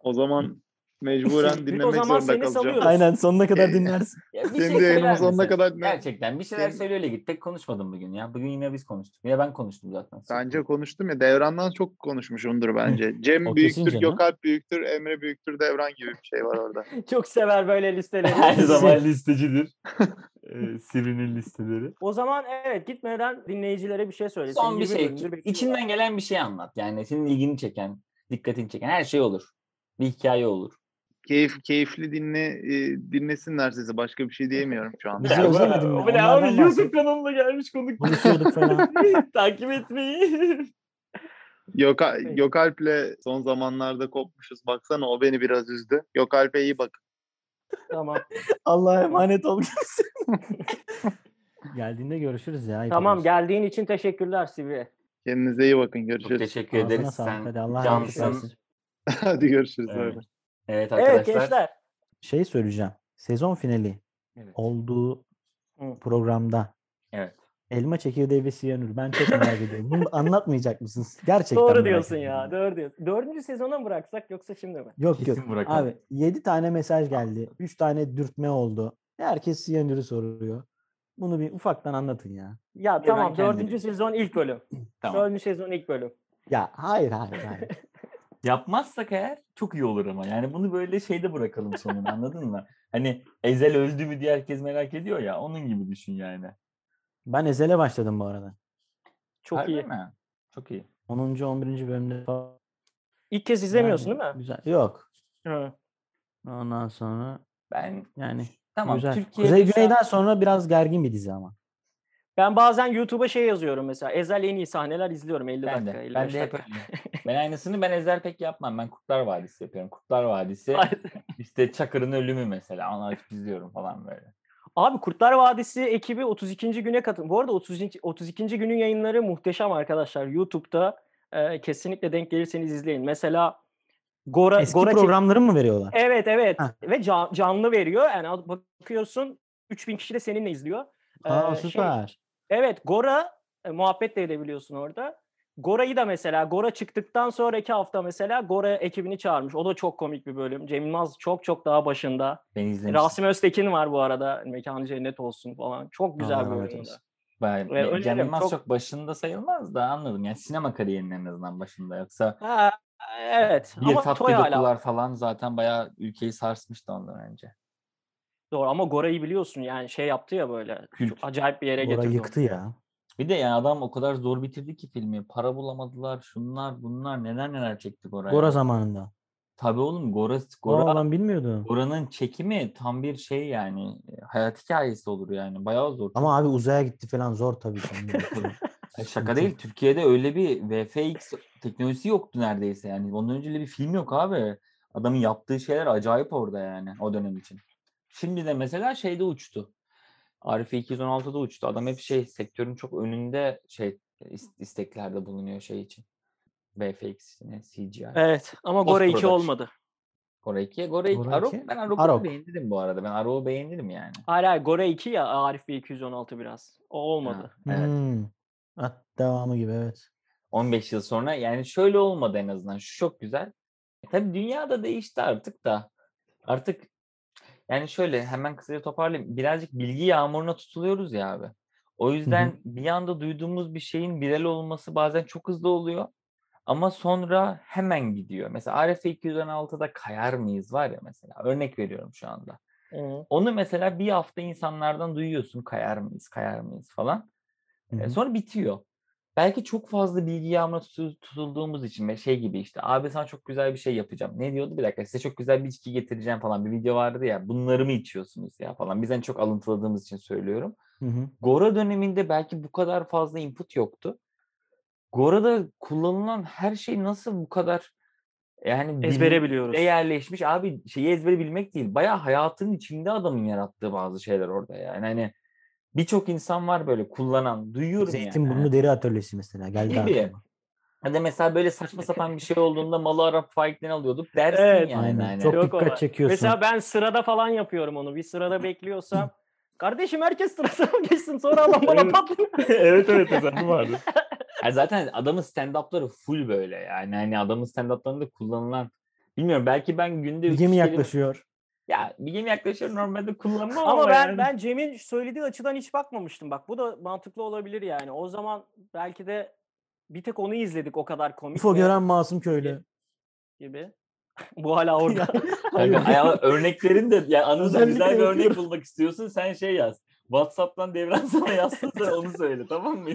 O zaman Mecburen o dinlemek zaman zorunda seni kalacağım. salıyoruz. Aynen sonuna kadar Ee, dinlersin. Ya bir şey Kendi söyler yayınımın sonuna kadar ne? Gerçekten bir şeyler Kendi- söyle öyle git. Tek konuşmadım bugün ya. Bugün yine biz konuştuk. Ya ben konuştum zaten. Bence konuştum ya. Devran'dan çok konuşmuşumdur bence. Cem O büyüktür. Gökalp büyüktür, Emre büyüktür, Devran gibi bir şey var orada. Çok sever böyle listeleri. Her zaman listecidir. Ee, Sivri'nin listeleri. O zaman evet gitmeden dinleyicilere bir şey söyle. Son bir şey. bir- içinden gelen bir şey anlat. Yani senin ilgini çeken, dikkatini çeken her şey olur. Bir hikaye olur. Keyif, keyifli dinle e, dinlesinler sizi. Başka bir şey diyemiyorum şu anda. Bizi özlemedin mi? O bile Onlardan abi. YouTube kanalına gelmiş konuk. Konuşuyorduk falan. Takip etmeyi. Göka, Peki. Gökalp'le son zamanlarda kopmuşuz. Baksana o beni biraz üzdü. Gökalp'e iyi bak. Tamam. Allah'a emanet ol. Geldiğinde görüşürüz ya. Tamam olmasın. geldiğin için teşekkürler Sivri. Kendinize iyi bakın. Çok Görüşürüz. teşekkür Ağzına ederiz. Sen cansın. olsun. Hadi görüşürüz. Evet. bay. Evet Evet arkadaşlar. gençler. Şey söyleyeceğim. Sezon finali Evet. olduğu Hı. programda Evet. elma çekirdeği ve siyanür. Ben çok merak ediyorum. Bunu anlatmayacak mısınız? Gerçekten Doğru diyorsun ediyorum. ya. Doğru diyorsun. Dördüncü sezona mı bıraksak yoksa şimdi mi? Yok Kesin yok. bırakalım. Abi 7 tane mesaj geldi. 3 tane dürtme oldu. Herkes siyanürü soruyor. Bunu bir ufaktan anlatın ya. Ya tamam kendim- dördüncü sezon ilk bölüm. Tamam. Dördüncü sezon ilk bölüm. Ya hayır hayır hayır. Yapmazsak eğer çok iyi olur ama. Yani bunu böyle şeyde bırakalım sonuna anladın mı? Hani Ezel öldü mü diye herkes merak ediyor ya. Onun gibi düşün yani. ben Ezel'e başladım bu arada. Çok Harbi iyi. mi? Çok iyi. 10. 11. bölümde falan. İlk kez izlemiyorsun Yani değil mi? Güzel. Yok. Hı. Ondan sonra Ben yani tamam güzel. Türkiye'de Kuzey şu an- Güney'den sonra biraz gergin bir dizi ama. Ben bazen YouTube'a şey yazıyorum mesela. Ezel en iyi sahneler izliyorum 50 ben dakika. de. 55 Ben de öyle. Ben aynısını ben Ezel pek yapmam. Ben Kurtlar Vadisi yapıyorum. Kurtlar Vadisi işte Çakır'ın ölümü mesela. Onu açıp izliyorum falan böyle. Abi Kurtlar Vadisi ekibi 32. güne katın. Bu arada 32. 32. günün yayınları muhteşem arkadaşlar. YouTube'da e, kesinlikle denk gelirseniz izleyin. Mesela Gora Eski Gora çek- programları mı veriyorlar? Evet evet Heh. ve can- canlı veriyor. Yani bakıyorsun 3000 kişi de seninle izliyor. Aa Ee, şey- süper. Evet Gora e, muhabbet de edebiliyorsun orada. Gora'yı da mesela Gora çıktıktan sonraki hafta mesela Gora ekibini çağırmış. O da çok komik bir bölüm. Cem Yılmaz çok çok daha başında. Ben izlemiştim. Rasim Öztekin var bu arada. Mekanı cennet olsun falan. Çok güzel bir rahmet bölüm. o da. eylesin. Ben, Ve Cem Yılmaz çok- çok... başında sayılmaz da anladım. Yani sinema kariyerinin en azından başında. Yoksa Ha, evet bir ama tatlı Toy hala. dokular falan zaten bayağı ülkeyi sarsmıştı ondan önce. Doğru ama Gora'yı biliyorsun yani şey yaptı ya böyle. Çok acayip bir yere Orayı getirdi. yıktı ya. Bir de yani adam o kadar zor bitirdi ki filmi. Para bulamadılar, şunlar bunlar neler neler çektik oraya. Gora zamanında. Tabii oğlum Gora, Aa, Gora, ben bilmiyordum. Gora'nın çekimi tam bir şey yani. e, Hayat hikayesi olur yani. Bayağı zor. Ama abi uzaya gitti falan zor tabii. şaka değil. Türkiye'de öyle bir VFX teknolojisi yoktu neredeyse yani. Ondan önce öyle bir film yok abi. Adamın yaptığı şeyler acayip orada yani o dönem için. Şimdi de mesela şeyde uçtu. Arife 216'da uçtu. Adam hep şey sektörün çok önünde şey is- isteklerde bulunuyor şey için. VFX, ne, CGI. Evet ama Post Gora 2 production. olmadı. Gora 2'ye Gora 2. Gora Arok, 2? ben Arok'u Arok. beğendim bu arada. Ben Arok'u beğendim yani. Hayır hayır Gora 2 ya Arif ve 216 biraz. O olmadı. Ha, evet. Hmm. At devamı gibi evet. 15 yıl sonra yani şöyle olmadı en azından. Şu çok güzel. E, tabii dünya da değişti artık da. Artık yani şöyle hemen kısaca toparlayayım. Birazcık bilgi yağmuruna tutuluyoruz ya abi. O yüzden bir anda duyduğumuz bir şeyin viral olması bazen çok hızlı oluyor. Ama sonra hemen gidiyor. Mesela Arife 216'da kayar mıyız var ya mesela. Örnek veriyorum şu anda. Hı. Onu mesela bir hafta insanlardan duyuyorsun kayar mıyız, kayar mıyız falan. Hı hı. Sonra bitiyor. Belki çok fazla bilgi yağmuruna tutu- tutulduğumuz için ve şey gibi işte abi sana çok güzel bir şey yapacağım. Ne diyordu bir dakika size çok güzel bir içki getireceğim falan bir video vardı ya bunları mı içiyorsunuz ya falan. Biz en çok alıntıladığımız için söylüyorum. Hı hı. Gora döneminde belki bu kadar fazla input yoktu. Gora'da kullanılan her şey nasıl bu kadar yani Ezbere biliyoruz. de yerleşmiş abi şeyi ezbere bilmek değil. Bayağı hayatın içinde adamın yarattığı bazı şeyler orada yani. Hani birçok insan var böyle kullanan. Duyuyorum yani. Zeytinburnu deri atölyesi mesela geldi Gibi. Hadi mesela böyle saçma sapan bir şey olduğunda malı Arap faikten alıyorduk dersin Evet. yani. Aynen. hani. Çok Yok dikkat olay. çekiyorsun. Mesela ben sırada falan yapıyorum onu. Bir sırada bekliyorsam kardeşim herkes sırasına geçsin sonra adam bana Evet. patlıyor. evet evet mesela vardı. zaten adamın stand-up'ları full böyle yani. Hani adamın stand-up'larında kullanılan Bilmiyorum belki ben günde üç Bilge mi kelime- yaklaşıyor? Ya bilgi mi yaklaşıyor normalde kullanmam ama, Ama ben yani. ben Cem'in söylediği açıdan hiç bakmamıştım. Bak bu da mantıklı olabilir yani. O zaman belki de bir tek onu izledik o kadar komik UFO gören masum köylü. gibi. bu hala orada. Kanka, ya örneklerin de ya Anıl'da Özellikle güzel bir örnek bulmak istiyorsun sen şey yaz. WhatsApp'tan devran sana yazsın sen onu söyle tamam mı?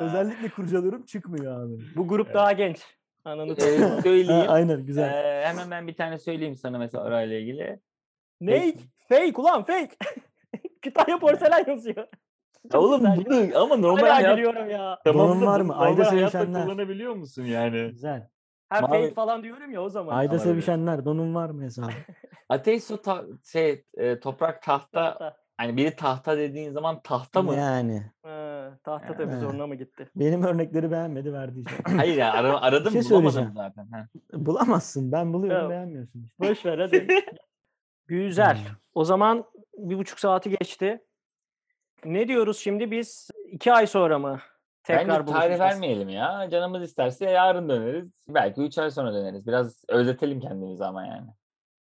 Özellikle kurcalıyorum çıkmıyor abi. bu grup daha genç. Ananı Ee, satayım. Ha, söyleyeyim. aynen güzel. Ee, hemen ben bir tane söyleyeyim sana mesela orayla ilgili. ne? Fake ulan fake. Kütahya porselen yazıyor. Çok Oğlum ya. bunu ama normal Hala hayat gülüyorum ya. tamam var mı? Ayda sevişenler. kullanabiliyor musun yani? Güzel. Ha Mavi- fake falan diyorum ya o zaman. Ayda sevişenler donun var mı hesabı? Ateş su ta- şey e, toprak tahta Tahta. Hani biri tahta dediğin zaman tahta mı? Yani. Ha, tahta tabii Ha. zoruna mı gitti? Benim örnekleri beğenmedi verdiği şey. Hayır ya ara, aradım Bir şey bulamadım zaten. Ha. Bulamazsın. Ben buluyorum Ya. beğenmiyorsun. işte. Boş ver hadi. Güzel. Hmm. O zaman bir buçuk saati geçti. Ne diyoruz şimdi biz? iki ay sonra mı tekrar Bence tarih vermeyelim ya. Canımız isterse yarın döneriz. Belki 3 ay sonra döneriz. Biraz özletelim kendimizi ama yani.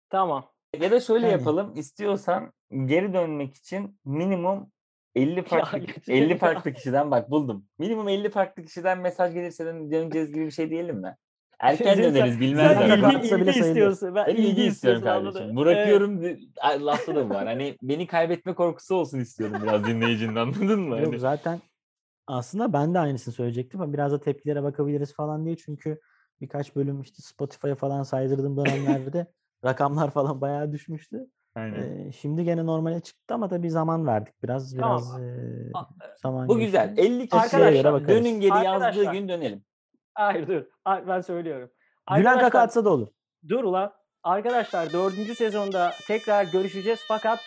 Tamam. Ya da şöyle Yani. yapalım. İstiyorsan geri dönmek için minimum 50 farklı gerçekten 50 ya. farklı kişiden bak buldum. Minimum 50 farklı kişiden mesaj gelirse döneceğiz gibi bir şey diyelim mi? Erken Sen- döneriz sen bilmezler. ilgi- ilgi- ilgi, ilgi istiyorsun. Ben Ben ilgi istiyorum anladın. kardeşim. Evet. Bırakıyorum. Ay, Lafta da bu var. Hani beni kaybetme korkusu olsun istiyorum biraz dinleyicinin anladın mı? Yok Hani- zaten aslında ben de aynısını söyleyecektim ama biraz da tepkilere bakabiliriz falan diye çünkü birkaç bölüm işte Spotify'a falan saydırdığım dönemlerde rakamlar falan bayağı düşmüştü. Aynen. Ee, şimdi gene normale çıktı ama tabii zaman verdik biraz Tamam. biraz ee, A- zaman Bu geçti. güzel. 50 Tepkilere kişiye göre göre bakarız. dönün geri yazdığı Arkadaşlar. gün dönelim. Hayır dur. Ben söylüyorum. Gülen kaka Arkadaşlar, atsa da olur. Dur ulan. Arkadaşlar dördüncü sezonda tekrar görüşeceğiz fakat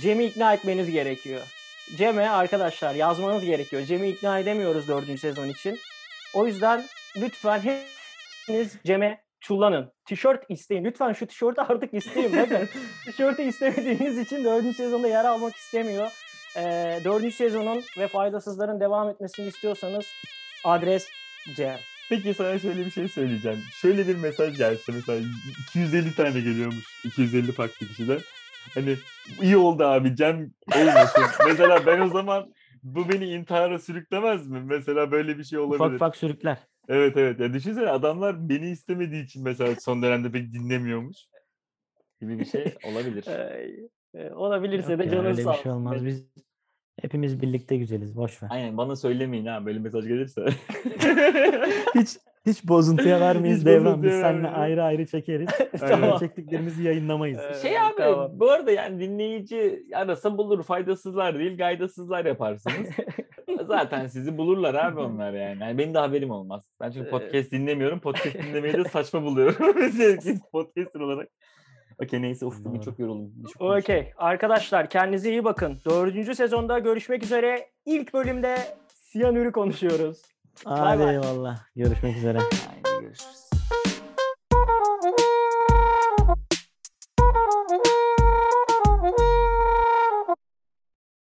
Cem'i ikna etmeniz gerekiyor. Cem'e arkadaşlar yazmanız gerekiyor. Cem'i ikna edemiyoruz dördüncü sezon için. O yüzden lütfen hepiniz Cem'e çullanın. Tişört isteyin. Lütfen şu tişörtü artık isteyin. Bakın tişörtü istemediğiniz için dördüncü sezonda yer almak istemiyor. Ee, dördüncü sezonun ve faydasızların devam etmesini istiyorsanız adres Cem. Peki sana şöyle bir şey söyleyeceğim. Şöyle bir mesaj gelse mesela 250 tane geliyormuş 250 farklı kişiden. Hani iyi oldu abi Cem olmasın. mesela ben o zaman bu beni intihara sürüklemez mi? Mesela böyle bir şey olabilir. Ufak ufak sürükler. Evet evet. Ya düşünsene adamlar beni istemediği için mesela son dönemde pek dinlemiyormuş. Gibi bir şey olabilir. Ee, e, olabilirse Yok de ya, canın öyle sağ bir şey olmaz. Biz hepimiz birlikte güzeliz. Boş ver. Aynen bana söylemeyin ha böyle mesaj gelirse. hiç hiç bozuntuya vermeyiz Hiç devran. bozuntuya Biz seninle vermeyiz. ayrı ayrı çekeriz. Tamam. Çektiklerimizi yayınlamayız. Ee, Şey abi tamam. bu arada yani dinleyici arasa bulur faydasızlar değil gaydasızlar yaparsınız. Zaten sizi bulurlar abi onlar yani. yani. Benim de haberim olmaz. Ben çünkü podcast dinlemiyorum. Podcast dinlemeyi de saçma buluyorum. Podcaster olarak. Okey neyse uf bugün çok yoruldum. Konuştum. Okey. Arkadaşlar kendinize iyi bakın. Dördüncü sezonda görüşmek üzere. İlk bölümde Siyanür'ü konuşuyoruz. Hadi eyvallah. Görüşmek üzere. Haydi görüşürüz.